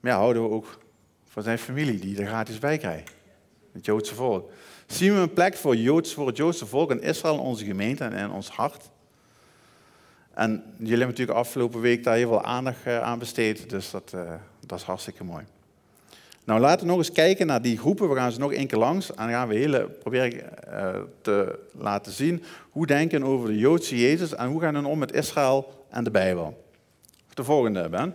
maar ja, houden we ook van zijn familie die er gratis bij krijgt. Het Joodse volk. Zien we een plek voor, Joods, voor het Joodse volk in Israël, in onze gemeente en in ons hart? En jullie hebben natuurlijk afgelopen week daar heel veel aandacht eh, aan besteed, dus dat, uh, dat is hartstikke mooi. Nou, laten we nog eens kijken naar die groepen. We gaan ze nog één keer langs en gaan we hele, proberen uh, te laten zien hoe denken over de Joodse Jezus en hoe gaan we om met Israël en de Bijbel. De volgende, Ben.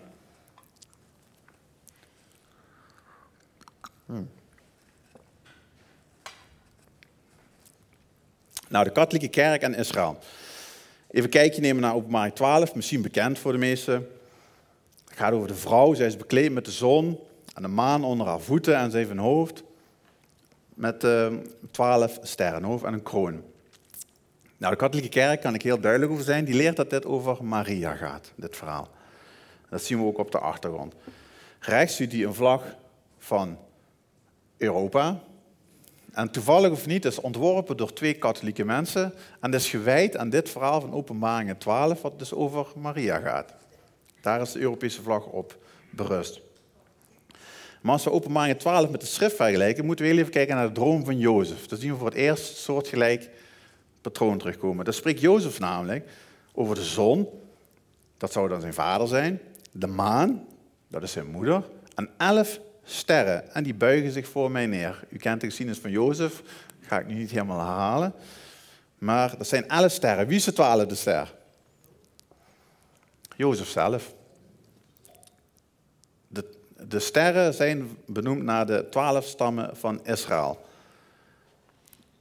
Nou, de katholieke kerk en Israël. Even kijkje nemen naar openbaring 12, misschien bekend voor de meesten. Het gaat over de vrouw, zij is bekleed met de zon en de maan onder haar voeten en ze heeft een hoofd met uh, twaalf sterren, hoofd en een kroon. Nou, de katholieke kerk, kan ik heel duidelijk over zijn, die leert dat dit over Maria gaat, dit verhaal. Dat zien we ook op de achtergrond. Rechts ziet u een vlag van Europa, en toevallig of niet, is ontworpen door twee katholieke mensen en is gewijd aan dit verhaal van Openbaringen 12, wat dus over Maria gaat. Daar is de Europese vlag op berust. Maar als we Openbaringen 12 met de schrift vergelijken, moeten we heel even kijken naar de droom van Jozef. Dan zien we voor het eerst soortgelijk patroon terugkomen. Dan spreekt Jozef namelijk over de zon, dat zou dan zijn vader zijn, de maan, dat is zijn moeder, en elf sterren en die buigen zich voor mij neer. U kent de geschiedenis van Jozef, ga ik nu niet helemaal herhalen. Maar dat zijn elf sterren. Wie is de twaalfde ster? Jozef zelf. De, de sterren zijn benoemd naar de twaalf stammen van Israël.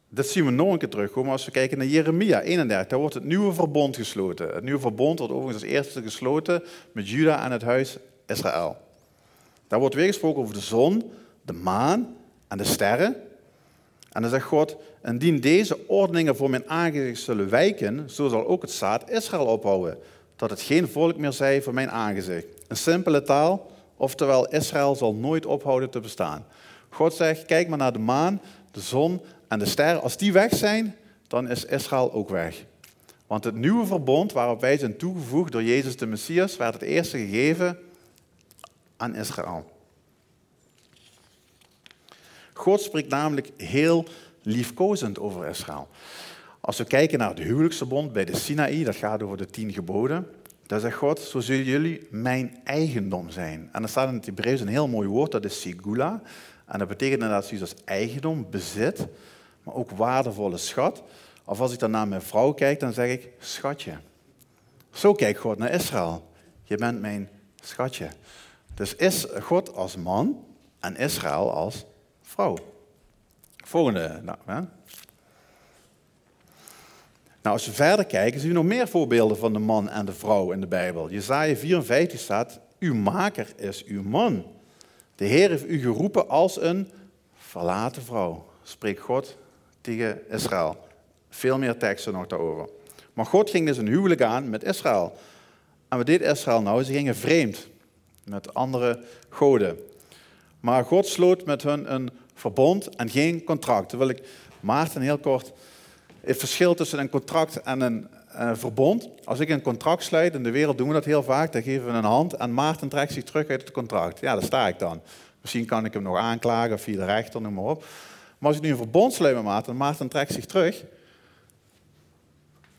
Dat zien we nog een keer terugkomen als we kijken naar Jeremia 31. Daar wordt het nieuwe verbond gesloten. Het nieuwe verbond wordt overigens als eerste gesloten met Juda en het huis Israël. Daar wordt weer gesproken over de zon, de maan en de sterren. En dan zegt God, indien deze ordeningen voor mijn aangezicht zullen wijken, zo zal ook het zaad Israël ophouden, dat het geen volk meer zij voor mijn aangezicht. Een simpele taal, oftewel Israël zal nooit ophouden te bestaan. God zegt, kijk maar naar de maan, de zon en de sterren. Als die weg zijn, dan is Israël ook weg. Want het nieuwe verbond waarop wij zijn toegevoegd door Jezus de Messias, werd het eerste gegeven aan Israël. God spreekt namelijk heel liefkozend over Israël. Als we kijken naar het huwelijksverbond bij de Sinaï, dat gaat over de tien geboden, dan zegt God, zo zullen jullie mijn eigendom zijn. En er staat in het Hebreeuws een heel mooi woord, dat is sigula. En dat betekent inderdaad zoiets als eigendom, bezit, maar ook waardevolle schat. Of als ik dan naar mijn vrouw kijk, dan zeg ik, schatje. Zo kijkt God naar Israël. je bent mijn schatje. Dus is God als man en Israël als vrouw. Volgende. Nou, hè? nou, als we verder kijken, zien we nog meer voorbeelden van de man en de vrouw in de Bijbel. Jezaja 54 staat, uw maker is uw man. De Heer heeft u geroepen als een verlaten vrouw, spreekt God tegen Israël. Veel meer teksten nog daarover. Maar God ging dus een huwelijk aan met Israël. En wat deed Israël nou? Ze gingen vreemd met andere goden. Maar God sloot met hun een verbond en geen contract. Dan wil ik Maarten heel kort het verschil tussen een contract en een uh, verbond. Als ik een contract sluit, in de wereld doen we dat heel vaak, dan geven we een hand en Maarten trekt zich terug uit het contract. Ja, daar sta ik dan. Misschien kan ik hem nog aanklagen via de rechter, noem maar op. Maar als ik nu een verbond sluit met Maarten, Maarten trekt zich terug.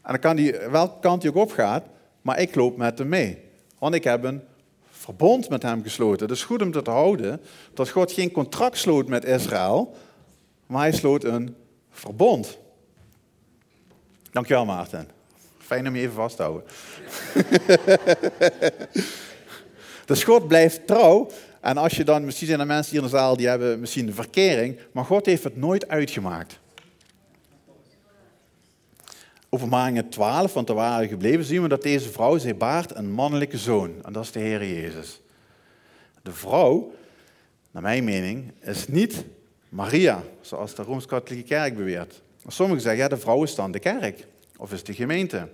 En dan kan hij, welke kant hij ook op gaat, maar ik loop met hem mee. Want ik heb een verbond met hem gesloten. Het is goed om te houden dat God geen contract sloot met Israël, maar hij sloot een verbond. Dankjewel Maarten. Fijn om je even vast te houden. dus God blijft trouw. En als je dan, misschien zijn er mensen hier in de zaal die hebben misschien de verkering, maar God heeft het nooit uitgemaakt. Openbaringen 12, want daar waren we gebleven, zien we dat deze vrouw, zij baart een mannelijke zoon. En dat is de Heer Jezus. De vrouw, naar mijn mening, is niet Maria, zoals de Rooms-Katholieke Kerk beweert. Sommigen zeggen, ja, de vrouw is dan de kerk, of is de gemeente.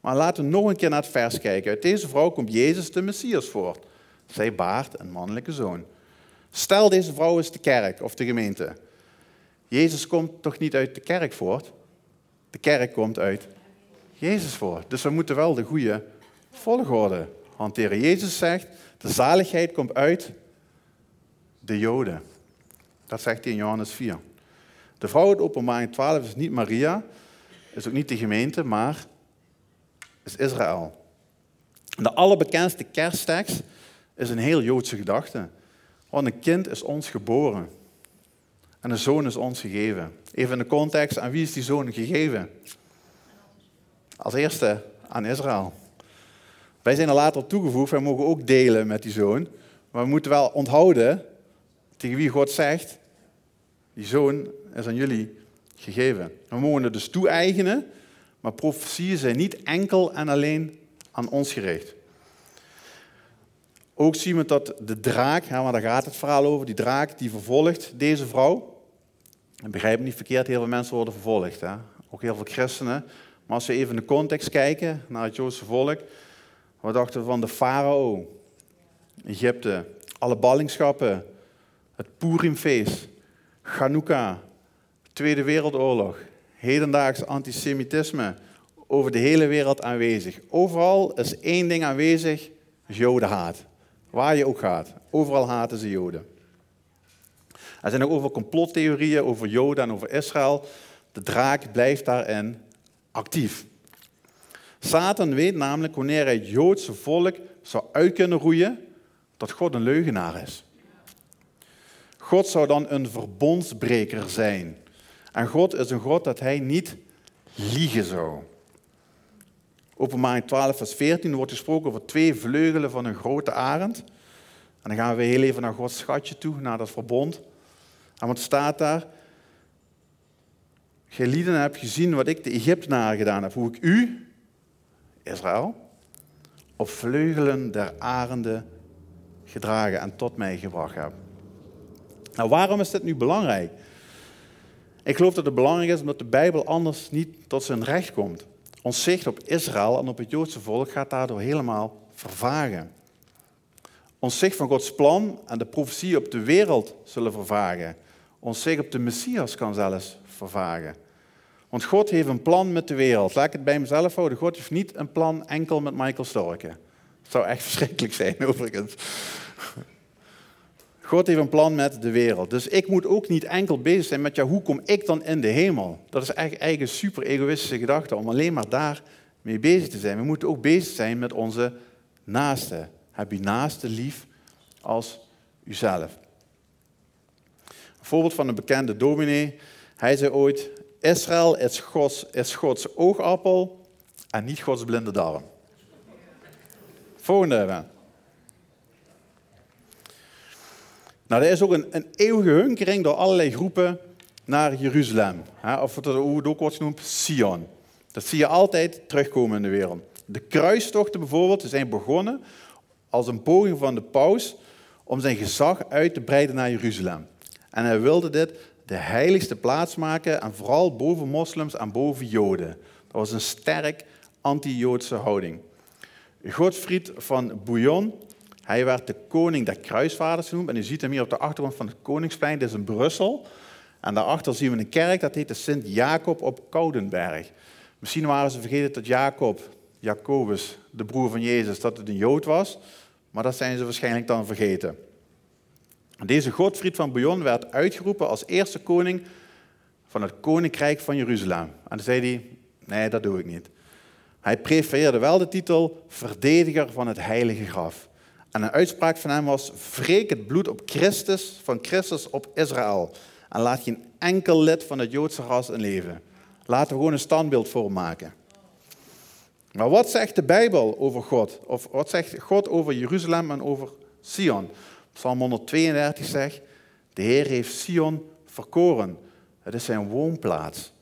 Maar laten we nog een keer naar het vers kijken. Uit deze vrouw komt Jezus de Messias voort. Zij baart een mannelijke zoon. Stel, deze vrouw is de kerk of de gemeente. Jezus komt toch niet uit de kerk voort? De kerk komt uit Jezus voort. Dus we moeten wel de goede volgorde hanteren. Jezus zegt, de zaligheid komt uit de Joden. Dat zegt hij in Johannes 4. De vrouw uit openbaring 12 is niet Maria, is ook niet de gemeente, maar is Israël. De allerbekendste kersttekst is een heel Joodse gedachte. Want een kind is ons geboren. En een zoon is ons gegeven. Even in de context, aan wie is die zoon gegeven? Als eerste aan Israël. Wij zijn er later toegevoegd, wij mogen ook delen met die zoon. Maar we moeten wel onthouden tegen wie God zegt, die zoon is aan jullie gegeven. We mogen het dus toe-eigenen, maar profetieën zijn niet enkel en alleen aan ons gericht. Ook zien we dat de draak, maar daar gaat het verhaal over, die draak die vervolgt deze vrouw. Ik begrijp me niet verkeerd, heel veel mensen worden vervolgd. Hè? Ook heel veel christenen. Maar als we even in de context kijken naar het Joodse volk, wat dachten we van de farao, Egypte, alle ballingschappen, het Purimfeest, Chanukka, Tweede Wereldoorlog, hedendaags antisemitisme, over de hele wereld aanwezig. Overal is één ding aanwezig, jodenhaat. Waar je ook gaat, overal haten ze joden. Er zijn ook over complottheorieën over joden en over Israël. De draak blijft daarin actief. Satan weet namelijk wanneer hij het Joodse volk zou uit kunnen roeien, dat God een leugenaar is. God zou dan een verbondsbreker zijn. En God is een God dat hij niet liegen zou. Openbaring 12, vers 14 wordt gesproken over twee vleugelen van een grote arend. En dan gaan we heel even naar Gods schatje toe, naar dat verbond. En wat staat daar? Gij lieden hebt gezien wat ik de Egyptenaren gedaan heb. Hoe ik u, Israël, op vleugelen der arenden gedragen en tot mij gebracht heb. Nou, waarom is dit nu belangrijk? Ik geloof dat het belangrijk is omdat de Bijbel anders niet tot zijn recht komt. Ons zicht op Israël en op het Joodse volk gaat daardoor helemaal vervagen. Ons zicht van Gods plan en de profetie op de wereld zullen vervagen. Ons zicht op de Messias kan zelfs vervagen. Want God heeft een plan met de wereld. Laat ik het bij mezelf houden. God heeft niet een plan enkel met Michael Storken. Dat zou echt verschrikkelijk zijn, overigens. God heeft een plan met de wereld. Dus ik moet ook niet enkel bezig zijn met, ja, hoe kom ik dan in de hemel? Dat is eigenlijk een super egoïstische gedachte om alleen maar daar mee bezig te zijn. We moeten ook bezig zijn met onze naasten. Heb je naaste lief als uzelf. Voorbeeld van een bekende dominee. Hij zei ooit, Israël is Gods, is Gods oogappel en niet Gods blinde darm. Volgende. Nou, er is ook een, een eeuwige hunkering door allerlei groepen naar Jeruzalem. Of hoe het ook wordt genoemd, Sion. Dat zie je altijd terugkomen in de wereld. De kruistochten bijvoorbeeld zijn begonnen als een poging van de paus om zijn gezag uit te breiden naar Jeruzalem. En hij wilde dit de heiligste plaats maken en vooral boven moslims en boven joden. Dat was een sterk anti-Joodse houding. Godfried van Bouillon, hij werd de koning der kruisvaders genoemd. En u ziet hem hier op de achtergrond van het Koningsplein, dit is in Brussel. En daarachter zien we een kerk, dat heet de Sint-Jacob op Koudenberg. Misschien waren ze vergeten dat Jacob, Jacobus, de broer van Jezus, dat het een Jood was. Maar dat zijn ze waarschijnlijk dan vergeten. Deze Godfried van Bouillon werd uitgeroepen als eerste koning van het koninkrijk van Jeruzalem. En dan zei hij, nee, dat doe ik niet. Hij prefereerde wel de titel verdediger van het heilige graf. En een uitspraak van hem was, wreek het bloed op Christus, van Christus op Israël. En laat geen enkel lid van het Joodse ras in leven. Laten we gewoon een standbeeld voor maken. Maar wat zegt de Bijbel over God? Of wat zegt God over Jeruzalem en over Sion? Psalm 132 zegt, de Heer heeft Sion verkoren. Het is zijn woonplaats.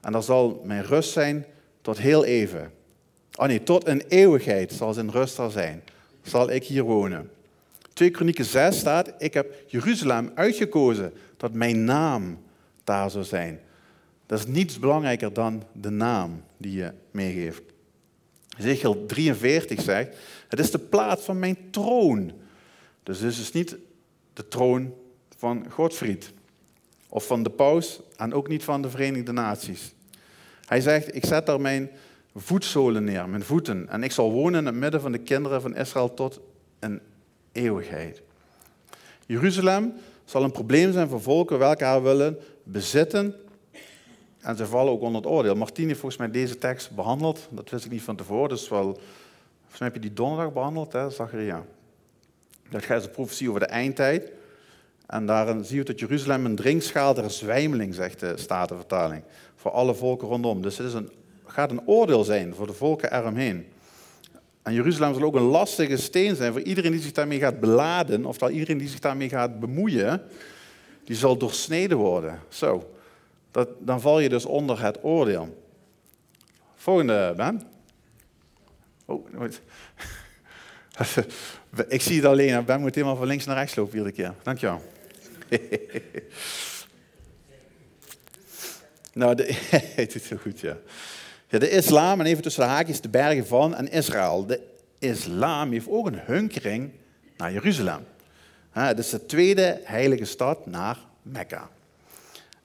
En daar zal mijn rust zijn tot heel even. Oh nee, tot een eeuwigheid zal zijn rust er zijn. Zal ik hier wonen. 2 Kronieken 6 staat, ik heb Jeruzalem uitgekozen dat mijn naam daar zou zijn. Dat is niets belangrijker dan de naam die je meegeeft. Ezekiel 43 zegt, het is de plaats van mijn troon. Dus dit is niet de troon van Godfried of van de paus en ook niet van de Verenigde Naties. Hij zegt, ik zet daar mijn voetzolen neer, mijn voeten, en ik zal wonen in het midden van de kinderen van Israël tot een eeuwigheid. Jeruzalem zal een probleem zijn voor volken welke haar willen bezitten en ze vallen ook onder het oordeel. Martine heeft volgens mij deze tekst behandeld. Dat wist ik niet van tevoren. Dus wel, volgens mij heb je die donderdag behandeld, hè, Zacharia. Dat gaat de profetie over de eindtijd. En daarin zie je dat Jeruzalem een drinkschaal der zwijmeling, zegt de Statenvertaling. Voor alle volken rondom. Dus het is een, gaat een oordeel zijn voor de volken eromheen. En Jeruzalem zal ook een lastige steen zijn voor iedereen die zich daarmee gaat beladen, of iedereen die zich daarmee gaat bemoeien, die zal doorsneden worden. Zo dat, dan val je dus onder het oordeel. Volgende, Ben. Oh, ik zie het alleen. Ben moet helemaal van links naar rechts lopen iedere keer. Dankjewel. nou, de, het is zo goed, ja. ja. De islam, en even tussen de haakjes, de bergen van en Israël. De islam heeft ook een hunkering naar Jeruzalem. Het is de tweede heilige stad naar Mekka.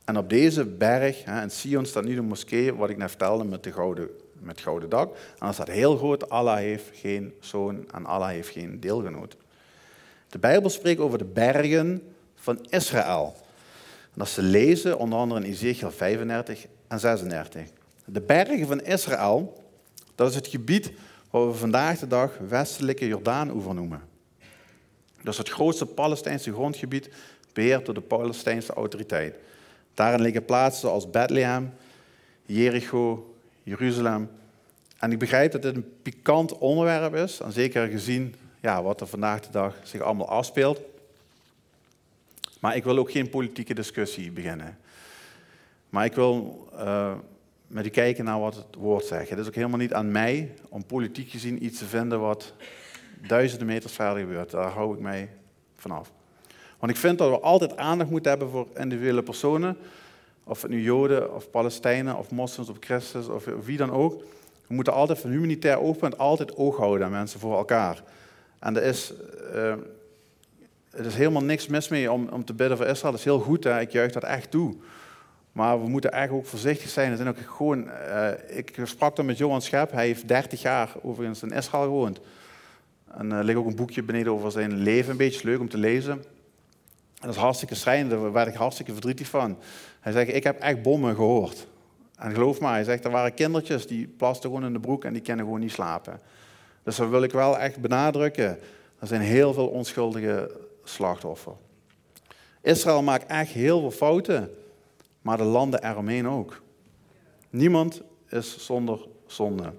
En op deze berg, in Sion, staat nu de moskee, wat ik net vertelde, met, de gouden, met gouden dak. En dan staat heel groot, Allah heeft geen zoon en Allah heeft geen deelgenoot. De Bijbel spreekt over de bergen van Israël. En dat te lezen onder andere in Ezekiel 35 en 36. De bergen van Israël, dat is het gebied wat we vandaag de dag westelijke Jordaan-oever noemen. Dat is het grootste Palestijnse grondgebied beheerd door de Palestijnse autoriteit. Daarin liggen plaatsen zoals Bethlehem, Jericho, Jeruzalem. En ik begrijp dat dit een pikant onderwerp is, en zeker gezien ja, wat er vandaag de dag zich allemaal afspeelt. Maar ik wil ook geen politieke discussie beginnen. Maar ik wil uh, met u kijken naar wat het woord zegt. Het is ook helemaal niet aan mij om politiek gezien iets te vinden wat duizenden meters verder gebeurt. Daar hou ik mij vanaf. Want ik vind dat we altijd aandacht moeten hebben voor individuele personen. Of het nu Joden, of Palestijnen, of moslims, of christenen, of wie dan ook. We moeten altijd van humanitair oogpunt altijd oog houden aan mensen voor elkaar. En er is, uh, er is helemaal niks mis mee om, om te bidden voor Israël. Dat is heel goed, hè? ik juich dat echt toe. Maar we moeten eigenlijk ook voorzichtig zijn. Er zijn ook gewoon, uh, ik sprak dan met Johan Schep, hij heeft 30 jaar overigens in Israël gewoond. En er ligt ook een boekje beneden over zijn leven, een beetje leuk om te lezen. En dat is hartstikke schrijnend, daar werd ik hartstikke verdrietig van. Hij zegt, ik heb echt bommen gehoord. En geloof me, hij zegt, er waren kindertjes die plasten gewoon in de broek en die kunnen gewoon niet slapen. Dus dat wil ik wel echt benadrukken. Er zijn heel veel onschuldige slachtoffers. Israël maakt echt heel veel fouten, maar de landen eromheen ook. Niemand is zonder zonde.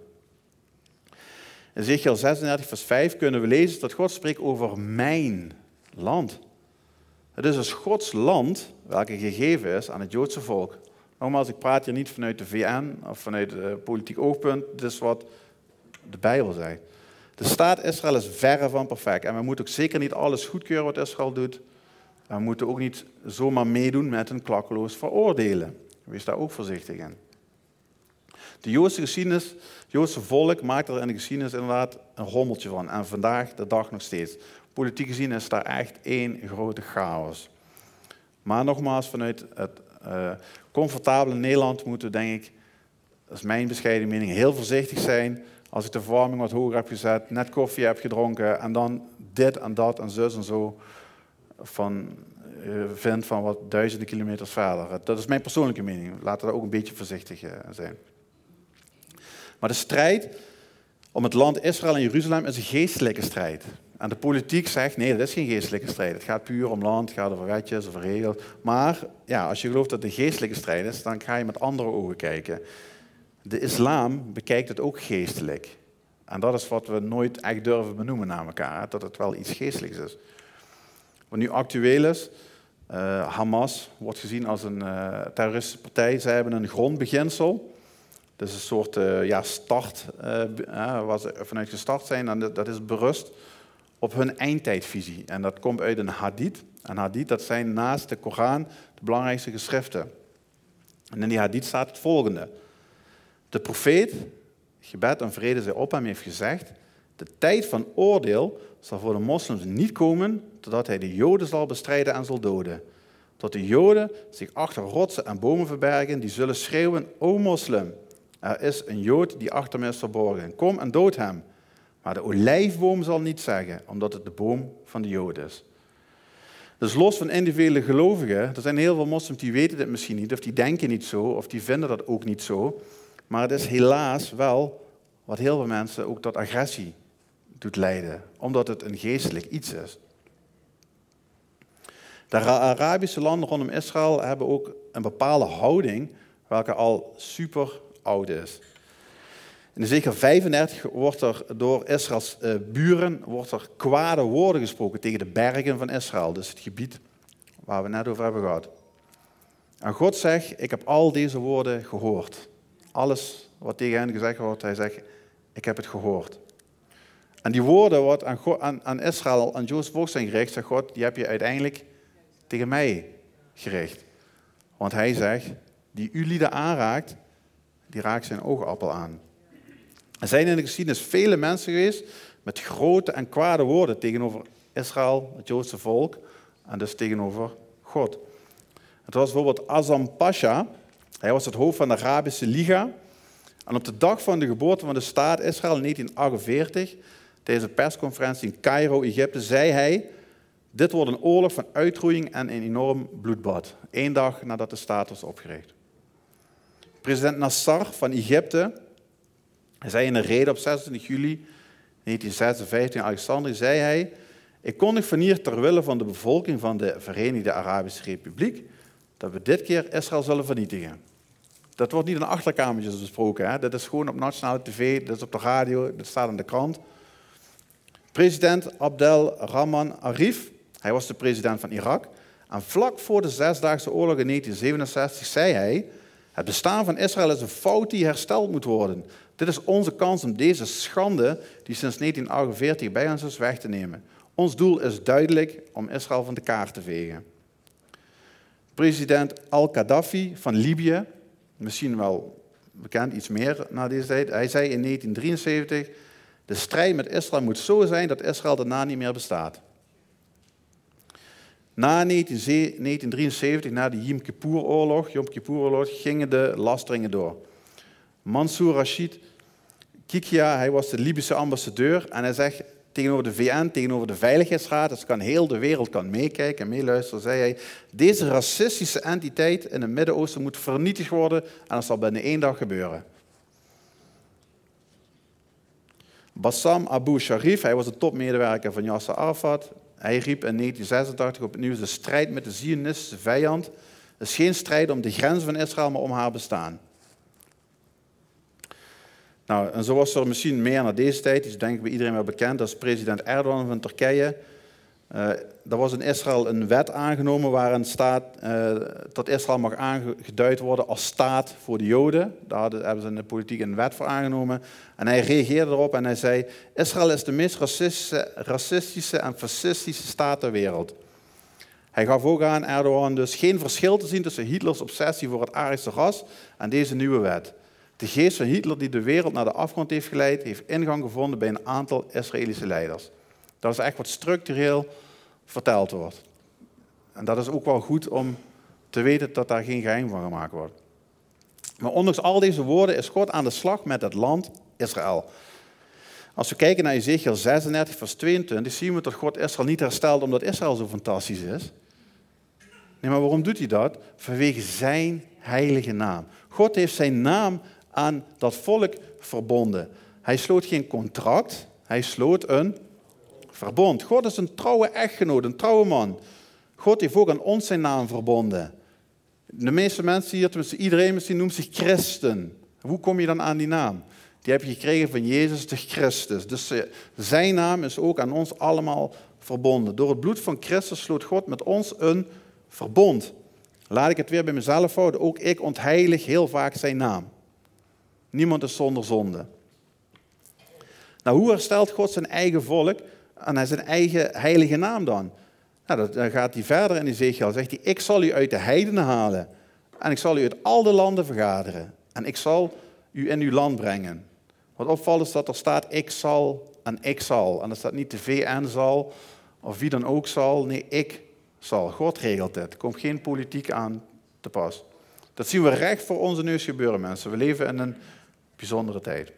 In Ezekiel 36, vers 5 kunnen we lezen dat God spreekt over mijn land. Het is dus Gods land welke gegeven is aan het Joodse volk. Nogmaals, ik praat hier niet vanuit de VN of vanuit het politiek oogpunt. Dit is wat de Bijbel zegt. De staat Israël is verre van perfect. En we moeten ook zeker niet alles goedkeuren wat Israël doet. We moeten ook niet zomaar meedoen met een klakkeloos veroordelen. Wees daar ook voorzichtig in. De Joodse geschiedenis, Joodse volk maakt er in de geschiedenis inderdaad een rommeltje van. En vandaag de dag nog steeds. Politiek gezien is daar echt één grote chaos. Maar nogmaals, vanuit het uh, comfortabele Nederland moeten denk ik, dat is mijn bescheiden mening, heel voorzichtig zijn. Als ik de verwarming wat hoger heb gezet, net koffie heb gedronken en dan dit en dat en zus en zo van, uh, vind van wat duizenden kilometers verder. Dat is mijn persoonlijke mening. Laten we ook een beetje voorzichtig uh, zijn. Maar de strijd om het land Israël en Jeruzalem is een geestelijke strijd. En de politiek zegt, nee, dat is geen geestelijke strijd. Het gaat puur om land, het gaat over wetjes, over regels. Maar ja, als je gelooft dat het een geestelijke strijd is, dan ga je met andere ogen kijken. De islam bekijkt het ook geestelijk. En dat is wat we nooit echt durven benoemen naar elkaar, dat het wel iets geestelijks is. Wat nu actueel is, uh, Hamas wordt gezien als een uh, terroristische partij. Zij hebben een grondbeginsel. Is een soort uh, ja, start, waar ze vanuit gestart zijn. En dat is berust op hun eindtijdvisie. En dat komt uit een hadith. En hadith, dat zijn naast de Koran de belangrijkste geschriften. En in die hadith staat het volgende. De profeet, gebed en vrede zij op hem, heeft gezegd... De tijd van oordeel zal voor de moslims niet komen totdat hij de joden zal bestrijden en zal doden. Tot de joden zich achter rotsen en bomen verbergen, die zullen schreeuwen, O moslim, er is een jood die achter mij is verborgen. Kom en dood hem. Maar de olijfboom zal niet zeggen, omdat het de boom van de Joden is. Dus los van individuele gelovigen, er zijn heel veel moslims die weten dit misschien niet, of die denken niet zo, of die vinden dat ook niet zo. Maar het is helaas wel wat heel veel mensen ook tot agressie doet leiden, omdat het een geestelijk iets is. De Arabische landen rondom Israël hebben ook een bepaalde houding, welke al super oud is. In Ezekiel 35 wordt er door Israëls uh, buren wordt er kwade woorden gesproken tegen de bergen van Israël, dus het gebied waar we net over hebben gehad. En God zegt, ik heb al deze woorden gehoord. Alles wat tegen hen gezegd wordt, hij zegt, ik heb het gehoord. En die woorden wat aan, aan, Israël, aan Jozef volk zijn gericht, zegt God, die heb je uiteindelijk tegen mij gericht. Want hij zegt, die u lieden aanraakt, die raakt zijn oogappel aan. Er zijn in de geschiedenis vele mensen geweest met grote en kwade woorden tegenover Israël, het Joodse volk, en dus tegenover God. Het was bijvoorbeeld Azam Pasha, hij was het hoofd van de Arabische Liga. En op de dag van de geboorte van de staat Israël in 1948, tijdens een persconferentie in Cairo, Egypte, zei hij: Dit wordt een oorlog van uitroeiing en een enorm bloedbad. Eén dag nadat de staat was opgericht. President Nasser van Egypte hij zei in een reden op 26 juli 1956 in zei hij, ik kondig van hier ter wille van de bevolking van de Verenigde Arabische Republiek, dat we dit keer Israël zullen vernietigen. Dat wordt niet in achterkamertjes besproken, hè? dat is gewoon op nationale tv, dat is op de radio, dat staat in de krant. President Abdel Rahman Arif, hij was de president van Irak, en vlak voor de Zesdaagse Oorlog in 1967 zei hij, het bestaan van Israël is een fout die hersteld moet worden. Dit is onze kans om deze schande die sinds 1948 bij ons is weg te nemen. Ons doel is duidelijk om Israël van de kaart te vegen. President al-Qaddafi van Libië, misschien wel bekend iets meer na deze tijd, hij zei in 1973, de strijd met Israël moet zo zijn dat Israël daarna niet meer bestaat. Na 1973, na de Yom Kippur-oorlog, Yom Kippur-oorlog, gingen de lasteringen door. Mansour Rashid Kikia, hij was de Libische ambassadeur en hij zegt tegenover de VN, tegenover de Veiligheidsraad, dus kan heel de wereld kan meekijken en meeluisteren, zei hij, deze racistische entiteit in het Midden-Oosten moet vernietigd worden en dat zal binnen één dag gebeuren. Bassam Abu Sharif, hij was de topmedewerker van Yasser Arafat, hij riep in 1986 opnieuw de strijd met de Zionistische vijand. Is geen strijd om de grenzen van Israël, maar om haar bestaan. Nou, en zo was er misschien meer naar deze tijd, die is denk ik bij iedereen wel bekend, dat is president Erdogan van Turkije. Uh, er was in Israël een wet aangenomen waarin staat uh, dat Israël mag aangeduid worden als staat voor de Joden. Daar hebben ze in de politiek een wet voor aangenomen. En hij reageerde erop en hij zei: Israël is de meest racistische, racistische en fascistische staat ter wereld. Hij gaf ook aan Erdogan dus geen verschil te zien tussen Hitlers obsessie voor het Arische ras en deze nieuwe wet. De geest van Hitler die de wereld naar de afgrond heeft geleid, heeft ingang gevonden bij een aantal Israëlische leiders. Dat is echt wat structureel verteld wordt. En dat is ook wel goed om te weten dat daar geen geheim van gemaakt wordt. Maar ondanks al deze woorden is God aan de slag met het land Israël. Als we kijken naar Ezekiel 36, vers 22, zien we dat God Israël niet herstelt omdat Israël zo fantastisch is. Nee, maar waarom doet hij dat? Vanwege zijn heilige naam. God heeft zijn naam aan dat volk verbonden. Hij sloot geen contract, hij sloot een verbond. God is een trouwe echtgenoot, een trouwe man. God heeft ook aan ons zijn naam verbonden. De meeste mensen hier, tenminste iedereen noemt zich christen. Hoe kom je dan aan die naam? Die heb je gekregen van Jezus de Christus. Dus eh, zijn naam is ook aan ons allemaal verbonden. Door het bloed van Christus sloot God met ons een verbond. Laat ik het weer bij mezelf houden. Ook ik ontheilig heel vaak zijn naam. Niemand is zonder zonde. Nou, hoe herstelt God zijn eigen volk en zijn eigen heilige naam dan? Nou, dan gaat hij verder in Ezekiel. Zegt hij, ik zal u uit de heidenen halen. En ik zal u uit al de landen vergaderen. En ik zal u in uw land brengen. Wat opvalt is dat er staat, ik zal en ik zal. En er staat niet de VN zal, of wie dan ook zal. Nee, ik zal. God regelt dit. Er komt geen politiek aan te pas. Dat zien we recht voor onze neus gebeuren, mensen. We leven in een bijzondere tijd.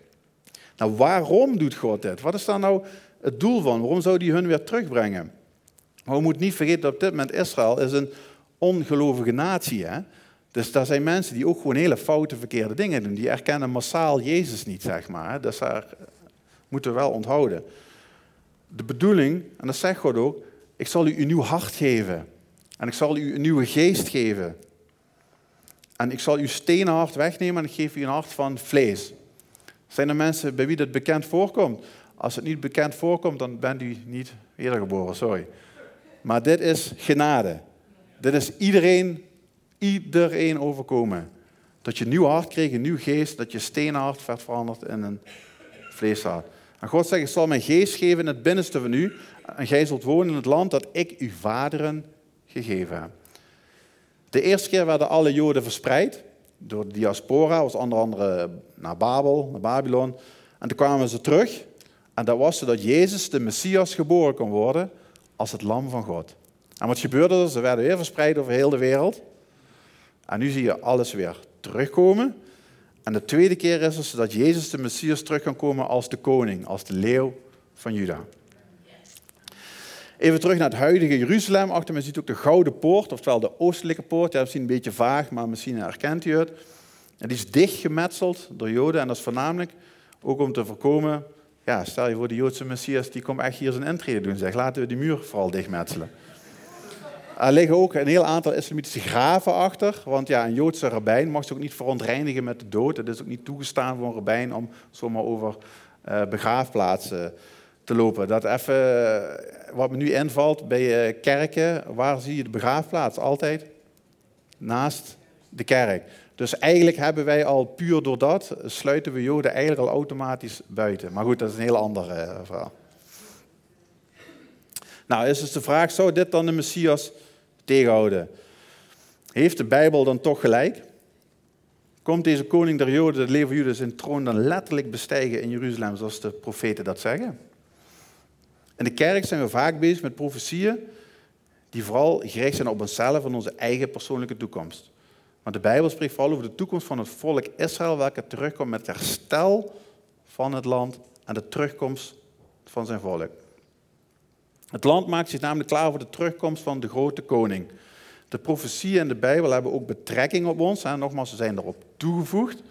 Nou, waarom doet God dit? Wat is daar nou het doel van? Waarom zou hij hun weer terugbrengen? Maar we moeten niet vergeten dat op dit moment Israël is een ongelovige natie is. Dus daar zijn mensen die ook gewoon hele foute, verkeerde dingen doen. Die erkennen massaal Jezus niet, zeg maar. Dus daar moeten we wel onthouden. De bedoeling, en dat zegt God ook, ik zal u een nieuw hart geven. En ik zal u een nieuwe geest geven. En ik zal uw stenen hart wegnemen en ik geef u een hart van vlees. Zijn er mensen bij wie dit bekend voorkomt? Als het niet bekend voorkomt, dan bent u niet wedergeboren, sorry. Maar dit is genade. Dit is iedereen, iedereen overkomen. Dat je een nieuw hart kreeg, een nieuw geest, dat je stenen hart werd veranderd in een vleeshart. En God zegt, ik zal mijn geest geven in het binnenste van u en gij zult wonen in het land dat ik uw vaderen gegeven heb. De eerste keer werden alle Joden verspreid door de diaspora, was onder andere naar Babel, naar Babylon. En toen kwamen ze terug en dat was zodat Jezus, de Messias, geboren kon worden als het lam van God. En wat gebeurde er? Ze werden weer verspreid over heel de wereld. En nu zie je alles weer terugkomen. En de tweede keer is het zodat Jezus, de Messias, terug kan komen als de koning, als de leeuw van Juda. Even terug naar het huidige Jeruzalem. Achter me ziet ook de Gouden Poort, oftewel de Oostelijke Poort. Ja, misschien een beetje vaag, maar misschien herkent u het. En die is dichtgemetseld door Joden. En dat is voornamelijk ook om te voorkomen... Ja, stel je voor, de Joodse Messias die komt echt hier zijn intrede doen. Zeg, laten we die muur vooral dichtmetselen. Er liggen ook een heel aantal islamitische graven achter. Want ja, een Joodse rabbijn mag zich ook niet verontreinigen met de dood. Het is ook niet toegestaan voor een rabbijn om zomaar over uh, begraafplaatsen lopen. Dat even, eh, wat me nu invalt bij eh, kerken, waar zie je de begraafplaats? Altijd naast de kerk. Dus eigenlijk hebben wij al puur door dat, sluiten we Joden eigenlijk al automatisch buiten. Maar goed, dat is een heel ander uh, verhaal. Nou, is dus de vraag, zou dit dan de Messias tegenhouden? Heeft de Bijbel dan toch gelijk? Komt deze koning der Joden, de leven Judas, zijn troon dan letterlijk bestijgen in Jeruzalem, zoals de profeten dat zeggen? In de kerk zijn we vaak bezig met profetieën die vooral gericht zijn op onszelf en onze eigen persoonlijke toekomst. Maar de Bijbel spreekt vooral over de toekomst van het volk Israël, welke terugkomt met herstel van het land en de terugkomst van zijn volk. Het land maakt zich namelijk klaar voor de terugkomst van de grote koning. De profetieën in de Bijbel hebben ook betrekking op ons. En nogmaals, ze zijn erop toegevoegd.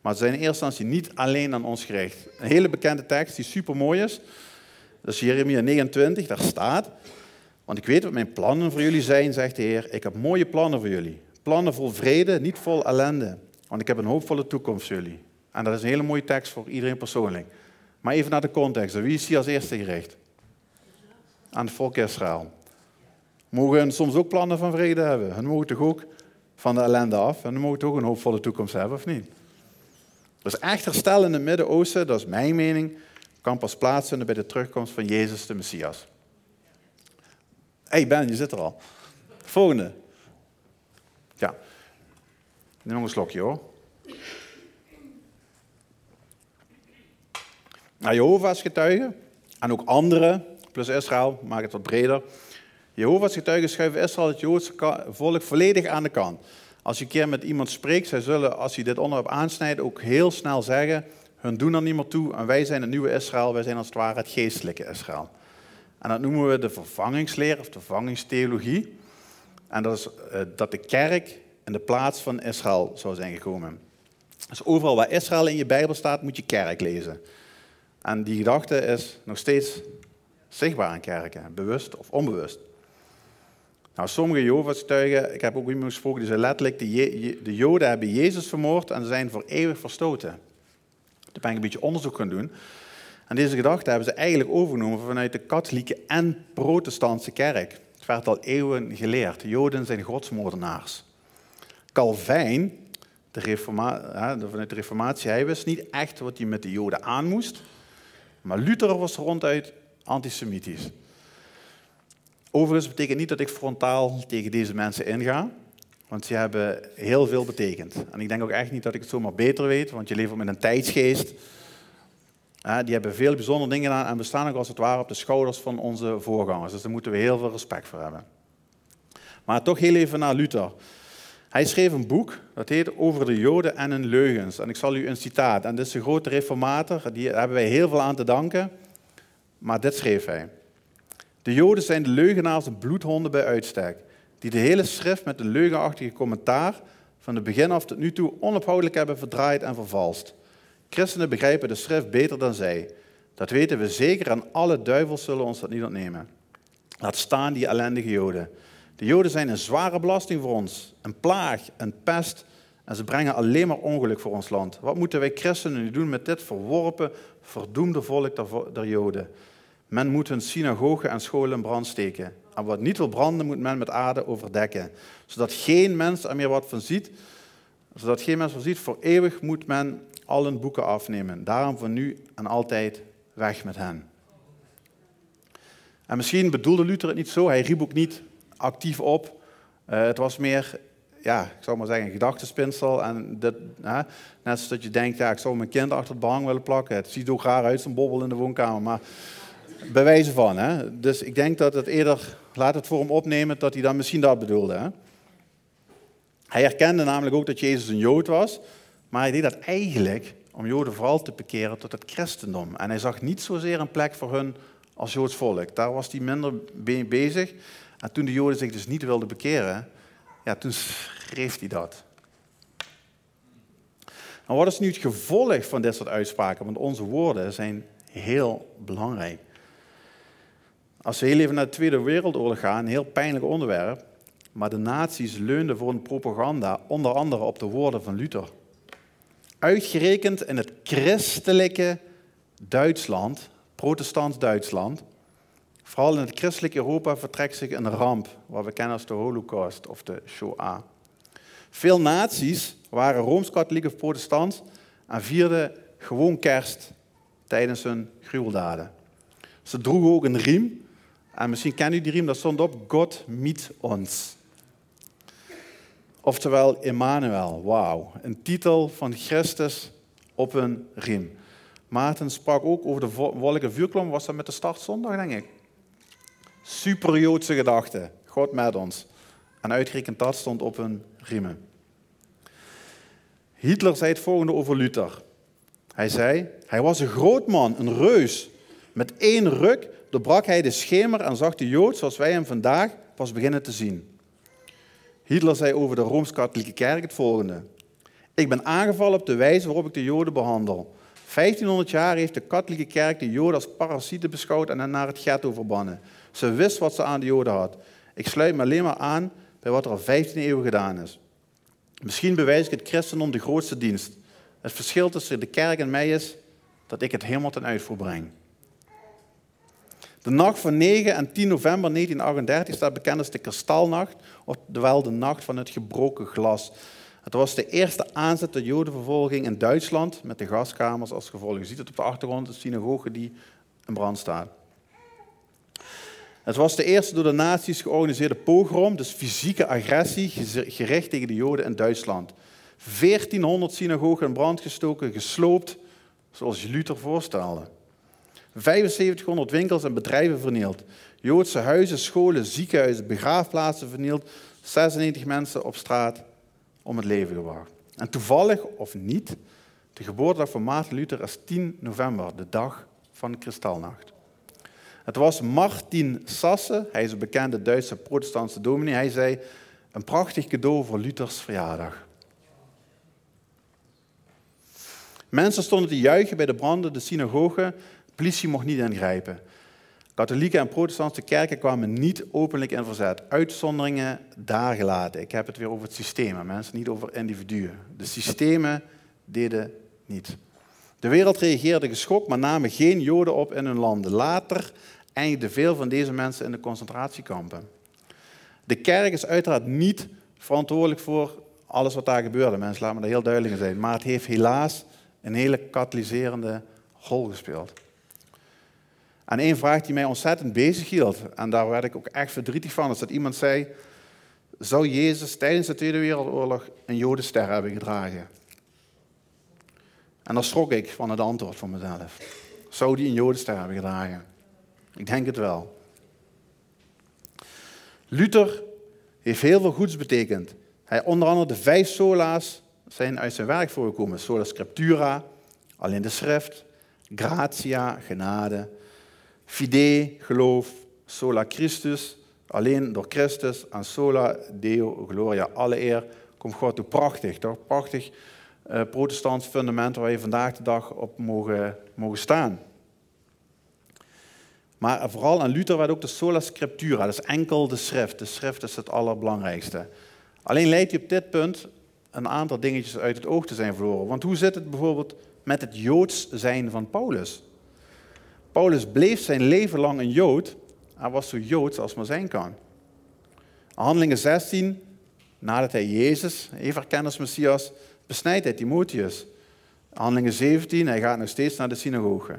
Maar ze zijn in eerste instantie niet alleen aan ons gericht. Een hele bekende tekst die super mooi is. Dat Jeremia 29, daar staat. Want ik weet wat mijn plannen voor jullie zijn, zegt de Heer. Ik heb mooie plannen voor jullie. Plannen vol vrede, niet vol ellende. Want ik heb een hoopvolle toekomst voor jullie. En dat is een hele mooie tekst voor iedereen persoonlijk. Maar even naar de context. Wie is hier als eerste gericht? Aan het volk Israël. Mogen soms ook plannen van vrede hebben? Hun mogen toch ook van de ellende af? En hun mogen toch een hoopvolle toekomst hebben, of niet? Dus echt herstel in het Midden-Oosten, dat is mijn mening, kan pas plaatsvinden bij de terugkomst van Jezus de Messias. Hé hey Ben, je zit er al. Volgende. Ja. Neem nog een slokje hoor. Nou, Jehovah's getuigen en ook anderen, plus Israël, maak het wat breder. Jehovah's getuigen schuiven Israël, het Joodse volk, volledig aan de kant. Als je een keer met iemand spreekt, zij zullen, als je dit onderwerp aansnijdt, ook heel snel zeggen, hun doen er niet meer toe en wij zijn het nieuwe Israël, wij zijn als het ware het geestelijke Israël. En dat noemen we de vervangingsleer of de vervangingstheologie. En dat is uh, dat de kerk in de plaats van Israël zou zijn gekomen. Dus overal waar Israël in je Bijbel staat, moet je kerk lezen. En die gedachte is nog steeds zichtbaar in kerken, bewust of onbewust. Nou, sommige Jehovah's ik heb ook iemand gesproken, die zei letterlijk, de, de Joden hebben Jezus vermoord en zijn voor eeuwig verstoten. Ik een beetje onderzoek gaan doen. En deze gedachte hebben ze eigenlijk overgenomen vanuit de katholieke en protestantse kerk. Het werd al eeuwen geleerd. Joden zijn godsmoordenaars. Calvijn, de vanuit de reformatie, hij wist niet echt wat hij met de Joden aan moest. Maar Luther was ronduit antisemitisch. Overigens betekent niet dat ik frontaal tegen deze mensen inga, want ze hebben heel veel betekend. En ik denk ook echt niet dat ik het zomaar beter weet, want je leeft met een tijdsgeest. Die hebben veel bijzondere dingen gedaan en we staan ook als het ware op de schouders van onze voorgangers. Dus daar moeten we heel veel respect voor hebben. Maar toch heel even naar Luther. Hij schreef een boek, dat heet Over de Joden en hun leugens. En ik zal u een citaat. En dit is een grote reformator, die hebben wij heel veel aan te danken. Maar dit schreef hij. De Joden zijn de leugenaars en bloedhonden bij uitstek, die de hele schrift met een leugenachtige commentaar van het begin af tot nu toe onophoudelijk hebben verdraaid en vervalst. Christenen begrijpen de schrift beter dan zij. Dat weten we zeker en alle duivels zullen ons dat niet ontnemen. Laat staan die ellendige Joden. De Joden zijn een zware belasting voor ons, een plaag, een pest en ze brengen alleen maar ongeluk voor ons land. Wat moeten wij christenen nu doen met dit verworpen, verdoemde volk der Joden? Men moet hun synagogen en scholen brand steken. En wat niet wil branden, moet men met aarde overdekken. Zodat geen mens er meer wat van ziet. Zodat geen mens van ziet. Voor eeuwig moet men al hun boeken afnemen. Daarom van nu en altijd weg met hen. En misschien bedoelde Luther het niet zo. Hij riep ook niet actief op. Uh, het was meer, ja, ik zou maar zeggen, een gedachtenspinsel. En dit, hè, net zoals dat je denkt, ja, ik zou mijn kind achter het behang willen plakken. Het ziet ook raar uit, zo'n bobbel in de woonkamer. Maar bij wijze van. Hè? Dus ik denk dat het eerder, laat het voor hem opnemen, dat hij dan misschien dat bedoelde. Hè? Hij herkende namelijk ook dat Jezus een Jood was, maar hij deed dat eigenlijk om Joden vooral te bekeren tot het christendom. En hij zag niet zozeer een plek voor hun als Joods volk. Daar was hij minder bezig. En toen de Joden zich dus niet wilden bekeren, ja, toen schreef hij dat. Nou, wat is nu het gevolg van dit soort uitspraken? Want onze woorden zijn heel belangrijk. Als we heel even naar de Tweede Wereldoorlog gaan, een heel pijnlijk onderwerp, maar de nazi's leunden voor een propaganda onder andere op de woorden van Luther. Uitgerekend in het christelijke Duitsland, protestant Duitsland, vooral in het christelijke Europa vertrekt zich een ramp, wat we kennen als de Holocaust of de Shoah. Veel nazi's waren rooms-katholiek of protestant en vierden gewoon kerst tijdens hun gruweldaden. Ze droegen ook een riem en misschien kennen u die riem, dat stond op God meet ons. Oftewel Emmanuel, wauw. Een titel van Christus op een riem. Maarten sprak ook over de wolken vuurklom, was dat met de startzondag, denk ik. Super Joodse gedachte, God met ons. En uitgerekend dat stond op hun riemen. Hitler zei het volgende over Luther. Hij zei, hij was een groot man, een reus. Met één ruk doorbrak hij de schemer en zag de Jood zoals wij hem vandaag pas beginnen te zien. Hitler zei over de Rooms-Katholieke Kerk het volgende. Ik ben aangevallen op de wijze waarop ik de Joden behandel. 1500 jaar heeft de katholieke kerk de Joden als parasieten beschouwd en hen naar het ghetto verbannen. Ze wist wat ze aan de Joden had. Ik sluit me alleen maar aan bij wat er al 15 eeuwen gedaan is. Misschien bewijs ik het christendom de grootste dienst. Het Het verschil tussen de kerk en mij is dat ik het helemaal ten uitvoer breng. De nacht van 9 en 10 november 1938 staat bekend als de kristalnacht, oftewel de nacht van het gebroken glas. Het was de eerste aanzet tot jodenvervolging in Duitsland, met de gaskamers als gevolg. Je ziet het op de achtergrond, de synagoge die in brand staat. Het was de eerste door de nazi's georganiseerde pogrom, dus fysieke agressie, gericht tegen de Joden in Duitsland. 1400 synagogen in brand gestoken, gesloopt, zoals Luther voorstelde. 7500 winkels en bedrijven vernield. Joodse huizen, scholen, ziekenhuizen, begraafplaatsen vernield. 96 mensen op straat om het leven gebracht. En toevallig of niet, de geboortedag van Maarten Luther is 10 november, de dag van de Kristalnacht. Het was Martin Sasse, hij is een bekende Duitse protestantse dominee. Hij zei, een prachtig cadeau voor Luthers verjaardag. Mensen stonden te juichen bij de branden, de synagoge. Politie mocht niet ingrijpen. Katholieke en protestantse kerken kwamen niet openlijk in verzet. Uitzonderingen daar gelaten. Ik heb het weer over het systeem, mensen, niet over individuen. De systemen deden niet. De wereld reageerde geschokt, maar namen geen Joden op in hun landen. Later eindigden veel van deze mensen in de concentratiekampen. De kerk is uiteraard niet verantwoordelijk voor alles wat daar gebeurde. Mensen, laten me daar heel duidelijk in zijn. Maar het heeft helaas een hele katalyserende rol gespeeld. En één vraag die mij ontzettend bezig hield, en daar werd ik ook echt verdrietig van, is dat iemand zei, zou Jezus tijdens de Tweede Wereldoorlog een jodenster hebben gedragen? En dan schrok ik van het antwoord van mezelf. Zou die een jodenster hebben gedragen? Ik denk het wel. Luther heeft heel veel goeds betekend. Hij onder andere de vijf sola's zijn uit zijn werk voorgekomen. Sola scriptura, alleen de schrift, gratia, genade, fide, geloof, sola Christus, alleen door Christus, en sola Deo, gloria, alle eer, komt God toe. Prachtig, toch? Prachtig uh, protestants fundament waar je vandaag de dag op mogen, mogen staan. Maar vooral aan Luther werd ook de sola scriptura, is enkel de schrift. De schrift is het allerbelangrijkste. Alleen leidt hij op dit punt een aantal dingetjes uit het oog te zijn verloren. Want hoe zit het bijvoorbeeld met het Joods zijn van Paulus? Paulus bleef zijn leven lang een Jood. Hij was zo Joods als maar zijn kan. Handelingen 16, nadat hij Jezus heeft erkend als Messias, besnijdt hij Timotheus. Handelingen 17, hij gaat nog steeds naar de synagoge.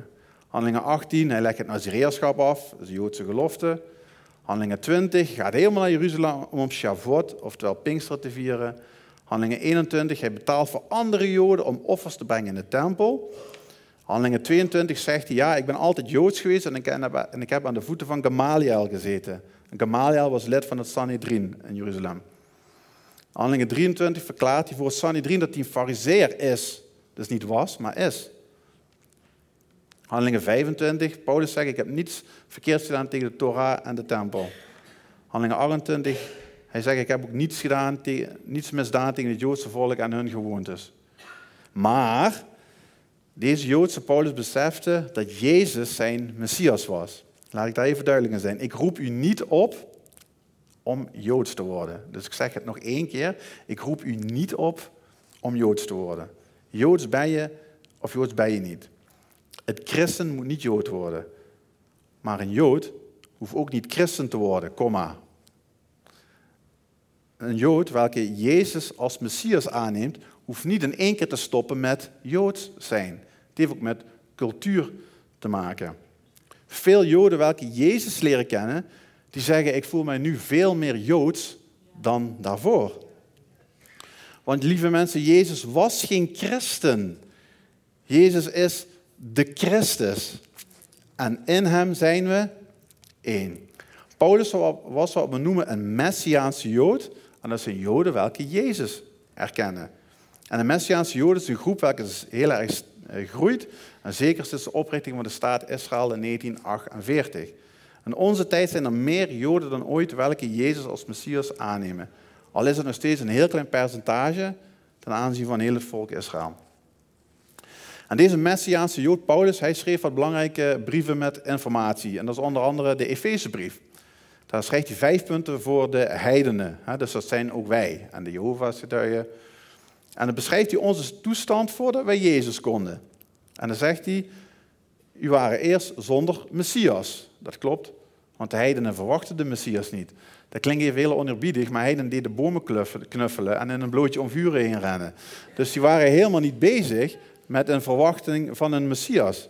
Handelingen 18, hij legt het Nazireerschap af, de Joodse gelofte. Handelingen 20, gaat helemaal naar Jeruzalem om Shavuot, oftewel Pinkster, te vieren. Handelingen 21, hij betaalt voor andere Joden om offers te brengen in de tempel. Handelingen 22 zegt hij, ja, ik ben altijd Joods geweest en ik, heb, aan de voeten van Gamaliel gezeten. En Gamaliel was lid van het Sanhedrin in Jeruzalem. Handelingen 23 verklaart hij voor het Sanhedrin dat hij een fariseer is. Dus niet was, maar is. Handelingen 25, Paulus zegt, ik heb niets verkeerds gedaan tegen de Torah en de tempel. Handelingen 28, hij zegt, ik heb ook niets, gedaan, niets misdaan tegen het Joodse volk en hun gewoontes. Maar deze Joodse Paulus besefte dat Jezus zijn Messias was. Laat ik daar even duidelijk in zijn. Ik roep u niet op om Joods te worden. Dus ik zeg het nog één keer. Ik roep u niet op om Joods te worden. Joods ben je of Joods ben je niet. Het christen moet niet Jood worden. Maar een Jood hoeft ook niet christen te worden, komma. Een Jood welke Jezus als Messias aanneemt, hoeft niet in één keer te stoppen met Joods zijn. Heeft ook met cultuur te maken. Veel Joden welke Jezus leren kennen, die zeggen ik voel mij nu veel meer Joods dan daarvoor. Want lieve mensen, Jezus was geen christen. Jezus is de Christus. En in hem zijn we één. Paulus was wat we noemen een Messiaanse Jood. En dat zijn Joden welke Jezus erkennen. En de Messiaanse Joden is een groep welke heel erg eh, groeit. En zeker sinds de oprichting van de staat Israël in 1948. In onze tijd zijn er meer Joden dan ooit welke Jezus als Messias aannemen. Al is het nog steeds een heel klein percentage ten aanzien van heel het volk Israël. En deze Messiaanse Jood Paulus, hij schreef wat belangrijke brieven met informatie. En dat is onder andere de Efezebrief. Daar schrijft hij vijf punten voor de heidenen. Dus dat zijn ook wij. En de Jehovah's getuigen. En dan beschrijft hij onze toestand voordat wij Jezus konden. En dan zegt hij, u waren eerst zonder Messias. Dat klopt, want de heidenen verwachten de Messias niet. Dat klinkt even heel onerbiedig, maar heidenen deden bomen knuffelen en in een blootje om vuren heen rennen. Dus die waren helemaal niet bezig met een verwachting van een Messias.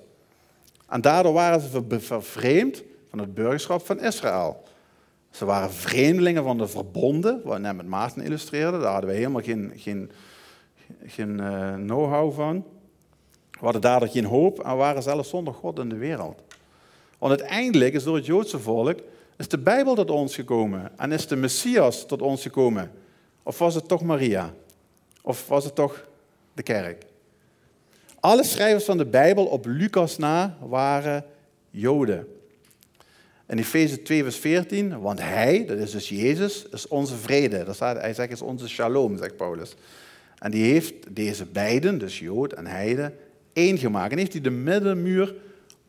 En daardoor waren ze vervreemd van het burgerschap van Israël. Ze waren vreemdelingen van de verbonden, wat net met Maarten illustreerde. Daar hadden we helemaal geen, geen, geen uh, know-how van. We hadden daardoor geen hoop en waren zelfs zonder God in de wereld. Want uiteindelijk is door het Joodse volk is de Bijbel tot ons gekomen en is de Messias tot ons gekomen. Of was het toch Maria? Of was het toch de kerk? Alle schrijvers van de Bijbel op Lucas na waren Joden. In Efeze 2, vers 14, want hij, dat is dus Jezus, is onze vrede. Dat staat, hij zegt, is onze shalom, zegt Paulus. En die heeft deze beiden, dus Jood en Heide, één gemaakt. En heeft hij de middenmuur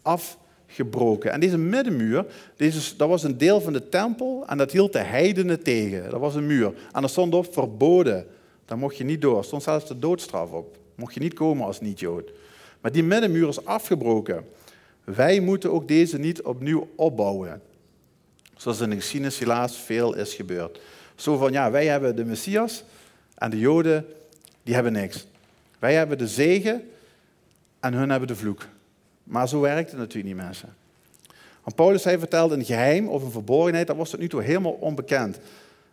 afgebroken. En deze middenmuur, deze, dat was een deel van de tempel en dat hield de heidenen tegen. Dat was een muur. En er stond op verboden. Daar mocht je niet door. Stond zelfs de doodstraf op. Mocht je niet komen als niet-Jood. Maar die middenmuur is afgebroken. Wij moeten ook deze niet opnieuw opbouwen. Zoals in de geschiedenis helaas veel is gebeurd. Zo van, ja, wij hebben de Messias en de Joden, die hebben niks. Wij hebben de zegen en hun hebben de vloek. Maar zo werkt het natuurlijk niet, mensen. Want Paulus, hij vertelde een geheim of een verborgenheid, dat was tot nu toe helemaal onbekend.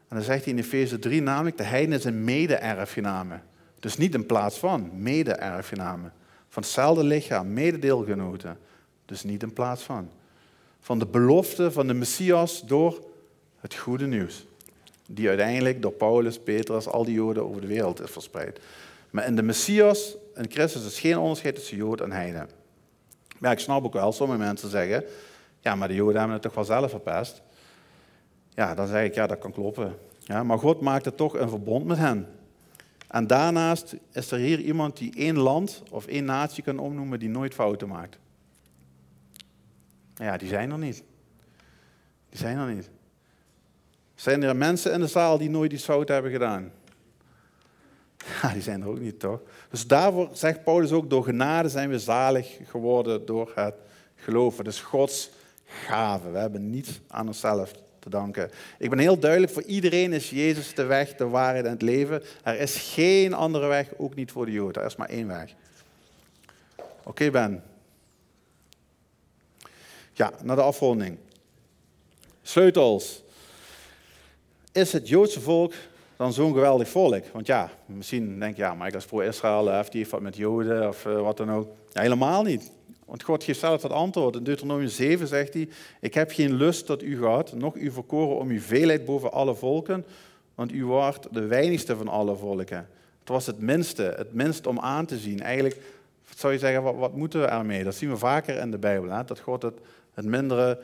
En dan zegt hij in Efeze 3 namelijk, de heiden zijn mede-erfgenamen. Dus niet in plaats van, mede-erfgenamen. Van hetzelfde lichaam, mededeelgenoten. Dus niet in plaats van. Van de belofte van de Messias door het goede nieuws. Die uiteindelijk door Paulus, Petrus, al die Joden over de wereld is verspreid. Maar in de Messias, in Christus, is geen onderscheid tussen Jood en Heiden. Maar ik snap ook wel, sommige mensen zeggen, ja, maar de Joden hebben het toch wel zelf verpest. Ja, dan zeg ik, ja, dat kan kloppen. Ja, maar God maakte toch een verbond met hen. En daarnaast is er hier iemand die één land of één natie kan omnoemen die nooit fouten maakt. Ja, die zijn er niet. Die zijn er niet. Zijn er mensen in de zaal die nooit iets fout hebben gedaan? Ja, die zijn er ook niet, toch? Dus daarvoor zegt Paulus ook, door genade zijn we zalig geworden door het geloven. Dus Gods gave. We hebben niets aan onszelf te danken. Ik ben heel duidelijk, voor iedereen is Jezus de weg, de waarheid en het leven. Er is geen andere weg, ook niet voor de Joden. Er is maar één weg. Oké, Ben. Ja, naar de afronding. Sleutels. Is het Joodse volk dan zo'n geweldig volk? Want ja, misschien denk je, ja, maar ik als pro-Israël, heeft die wat met Joden of uh, wat dan ook. Ja, helemaal niet. Want God geeft zelf dat antwoord. In Deuteronomium 7 zegt hij, ik heb geen lust tot u gehad, nog u verkoren om uw veelheid boven alle volken, want u waart de weinigste van alle volken. Het was het minste, het minst om aan te zien. Eigenlijk zou je zeggen, wat, moeten we ermee? Dat zien we vaker in de Bijbel, dat God het, het mindere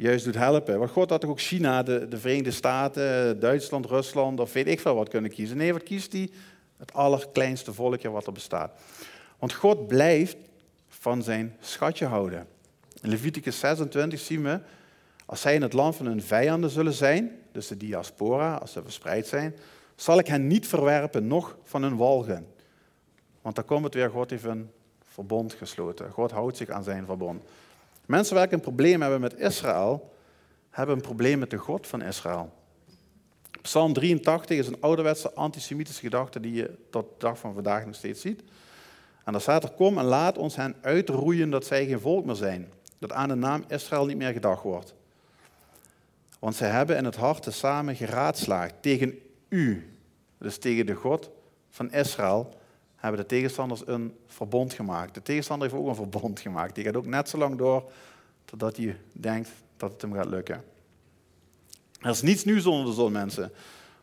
juist doet helpen. Want God had toch ook China, de, de Verenigde Staten, Duitsland, Rusland of weet ik veel wat kunnen kiezen. Nee, wat kiest hij? Het allerkleinste volkje wat er bestaat. Want God blijft van zijn schatje houden. In Leviticus 26 zien we, als zij in het land van hun vijanden zullen zijn, dus de diaspora, als ze verspreid zijn, zal ik hen niet verwerpen, nog van hun walgen. Want dan komt het weer, God heeft een verbond gesloten. God houdt zich aan zijn verbond. Mensen welke een probleem hebben met Israël, hebben een probleem met de God van Israël. Psalm 83 is een ouderwetse antisemitische gedachte die je tot de dag van vandaag nog steeds ziet. En dan staat er, kom en laat ons hen uitroeien dat zij geen volk meer zijn. Dat aan de naam Israël niet meer gedacht wordt. Want zij hebben in het hart samen geraadslaagd tegen u, dus tegen de God van Israël, hebben de tegenstanders een verbond gemaakt. De tegenstander heeft ook een verbond gemaakt. Die gaat ook net zo lang door totdat hij denkt dat het hem gaat lukken. Er is niets nieuws onder de zon, mensen.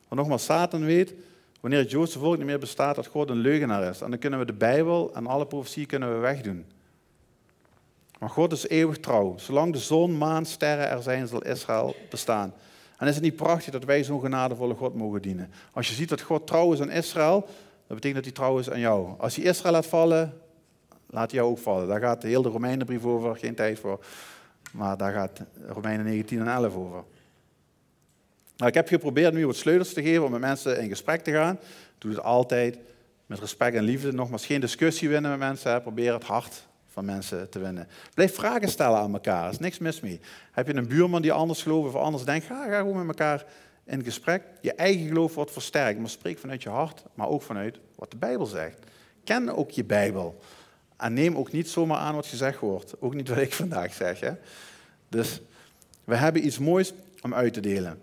Want nogmaals, Satan weet, wanneer het Joodse volk niet meer bestaat, dat God een leugenaar is. En dan kunnen we de Bijbel en alle profetie kunnen we wegdoen. Maar God is eeuwig trouw. Zolang de zon, maan, sterren er zijn, zal Israël bestaan. En is het niet prachtig dat wij zo'n genadevolle God mogen dienen? Als je ziet dat God trouw is aan Israël, dat betekent dat hij trouw is aan jou. Als hij Israël laat vallen, laat hij jou ook vallen. Daar gaat de hele Romeinenbrief over, geen tijd voor. Maar daar gaat Romeinen 19 en 11 over. Nou, ik heb geprobeerd nu wat sleutels te geven om met mensen in gesprek te gaan. Doe het altijd Met respect en liefde. Nogmaals, geen discussie winnen met mensen. Probeer het hart van mensen te winnen. Blijf vragen stellen aan elkaar. Er is niks mis mee. Heb je een buurman die anders gelooft of anders denkt? Ga, ga gewoon met elkaar in gesprek. Je eigen geloof wordt versterkt. Maar spreek vanuit je hart, maar ook vanuit wat de Bijbel zegt. Ken ook je Bijbel. En neem ook niet zomaar aan wat gezegd wordt. Ook niet wat ik vandaag zeg. Hè? Dus we hebben iets moois om uit te delen.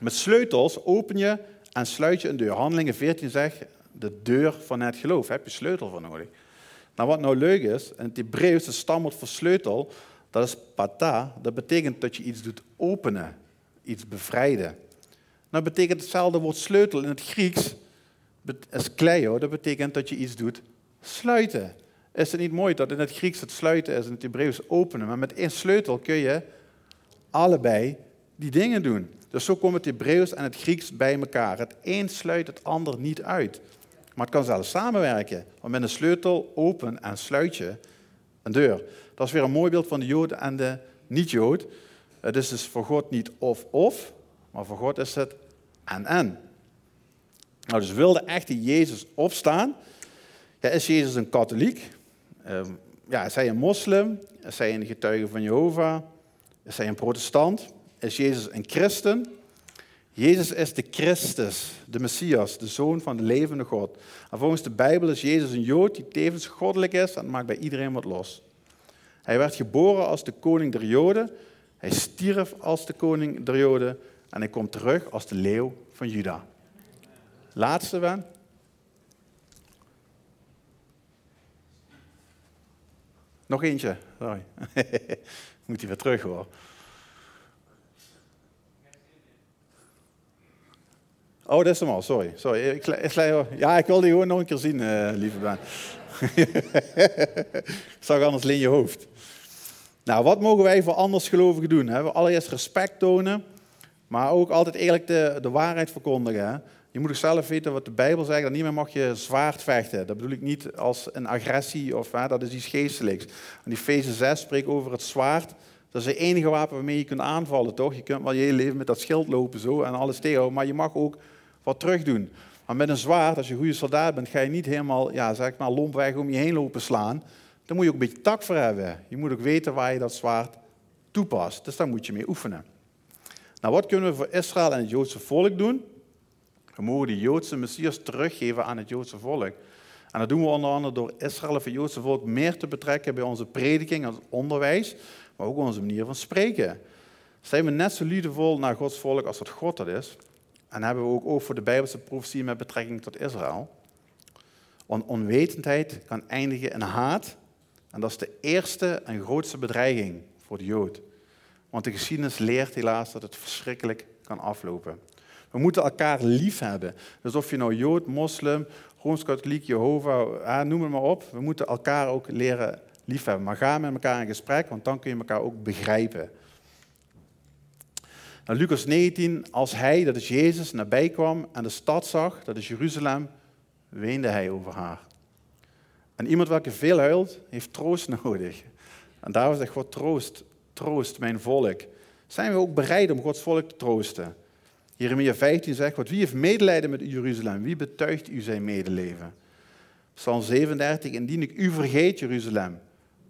Met sleutels open je en sluit je een deur. Handelingen 14 zegt de deur van het geloof. Daar heb je sleutel voor nodig. Nou, wat nou leuk is, in het Hebreeuws, stamwoord voor sleutel, dat is pata. Dat betekent dat je iets doet openen, iets bevrijden. Nou betekent hetzelfde woord sleutel in het Grieks, is kleio, dat betekent dat je iets doet sluiten. Is het niet mooi dat in het Grieks het sluiten is en het Hebreeuws openen, maar met één sleutel kun je allebei die dingen doen. Dus zo komen het Hebreeuws en het Grieks bij elkaar. Het een sluit het ander niet uit. Maar het kan zelfs samenwerken. Want met een sleutel open en sluit je een deur. Dat is weer een mooi beeld van de Jood en de niet-Jood. Het is dus voor God niet of-of, maar voor God is het en-en. Nou, dus wilde echte Jezus opstaan. Ja, is Jezus een katholiek? Ehm, ja, is hij een moslim? Is hij een getuige van Jehovah? Is hij een protestant? Is Jezus een christen? Jezus is de Christus, de Messias, de Zoon van de levende God. En volgens de Bijbel is Jezus een Jood die tevens goddelijk is en maakt bij iedereen wat los. Hij werd geboren als de koning der Joden. Hij stierf als de koning der Joden. En hij komt terug als de leeuw van Juda. Laatste wen. Nog eentje. Sorry. Moet hij weer terug hoor. Oh, dat is hem al, sorry. sorry. Ik, ik, ja, ik wil die gewoon nog een keer zien, uh, lieve Ben. ik zag anders alleen je hoofd. Nou, wat mogen wij voor andersgelovigen doen? We allereerst respect tonen, maar ook altijd eerlijk de, de waarheid verkondigen. Je moet ook zelf weten wat de Bijbel zegt, dat niet meer mag je zwaard vechten. Dat bedoel ik niet als een agressie, of hè, dat is iets geestelijks. En die Feze 6 spreekt over het zwaard. Dat is het enige wapen waarmee je kunt aanvallen, toch? Je kunt wel je hele leven met dat schild lopen zo en alles tegenhouden, maar je mag ook wat terug doen. Maar met een zwaard, als je een goede soldaat bent, ga je niet helemaal, ja, zeg maar, lompweg om je heen lopen slaan. Daar moet je ook een beetje tak voor hebben. Je moet ook weten waar je dat zwaard toepast. Dus daar moet je mee oefenen. Nou, wat kunnen we voor Israël en het Joodse volk doen? We mogen de Joodse Messias teruggeven aan het Joodse volk. En dat doen we onder andere door Israël of het Joodse volk meer te betrekken bij onze prediking, ons onderwijs, maar ook onze manier van spreken. Zijn we net zo liefdevol naar Gods volk als dat God dat is? En hebben we ook oog voor de Bijbelse profetie met betrekking tot Israël. Want onwetendheid kan eindigen in haat. En dat is de eerste en grootste bedreiging voor de Jood. Want de geschiedenis leert helaas dat het verschrikkelijk kan aflopen. We moeten elkaar lief hebben. Dus of je nou Jood, moslim, Rooms-Katholiek, Jehovah, noem het maar op. We moeten elkaar ook leren liefhebben. Maar ga met elkaar in gesprek, want dan kun je elkaar ook begrijpen. Nou, Lucas 19, als hij, dat is Jezus, nabij kwam en de stad zag, dat is Jeruzalem, weende hij over haar. En iemand welke veel huilt, heeft troost nodig. En daarom zegt God, troost, troost mijn volk. Zijn we ook bereid om Gods volk te troosten? Jeremia 15 zegt, wie heeft medelijden met Jeruzalem? Wie betuigt u zijn medeleven? Psalm 37, indien ik u vergeet, Jeruzalem,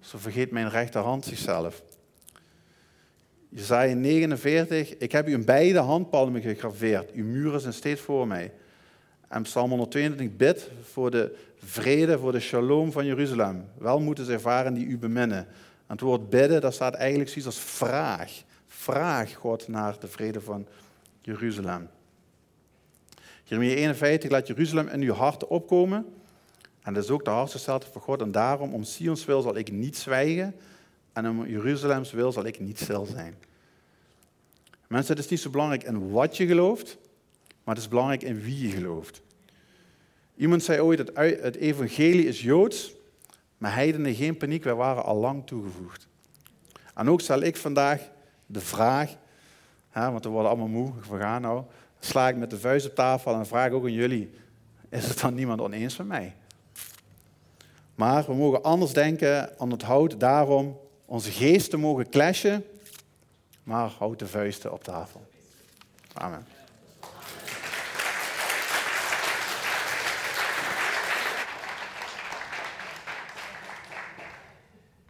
zo vergeet mijn rechterhand zichzelf. Jezaja 49, ik heb u in beide handpalmen gegraveerd. Uw muren zijn steeds voor mij. En Psalm 122, bid voor de vrede, voor de shalom van Jeruzalem. Wel moeten ze ervaren die u beminnen. En het woord bidden, dat staat eigenlijk zoiets als vraag. Vraag God naar de vrede van Jeruzalem. Jeremia 51, laat Jeruzalem in uw hart opkomen. En dat is ook de hartgesteldheid van God. En daarom, om Sions wil, zal ik niet zwijgen. En om Jeruzalems wil zal ik niet stil zijn. Mensen, het is niet zo belangrijk in wat je gelooft, maar het is belangrijk in wie je gelooft. Iemand zei ooit, het, het evangelie is Joods, maar heidenen geen paniek, wij waren al lang toegevoegd. En ook stel ik vandaag de vraag, hè, want we worden allemaal moe, we gaan nou, sla ik met de vuist op tafel en vraag ook aan jullie, is het dan niemand oneens met mij? Maar we mogen anders denken en onthoud daarom onze geesten mogen clashen, maar houd de vuisten op tafel. Amen.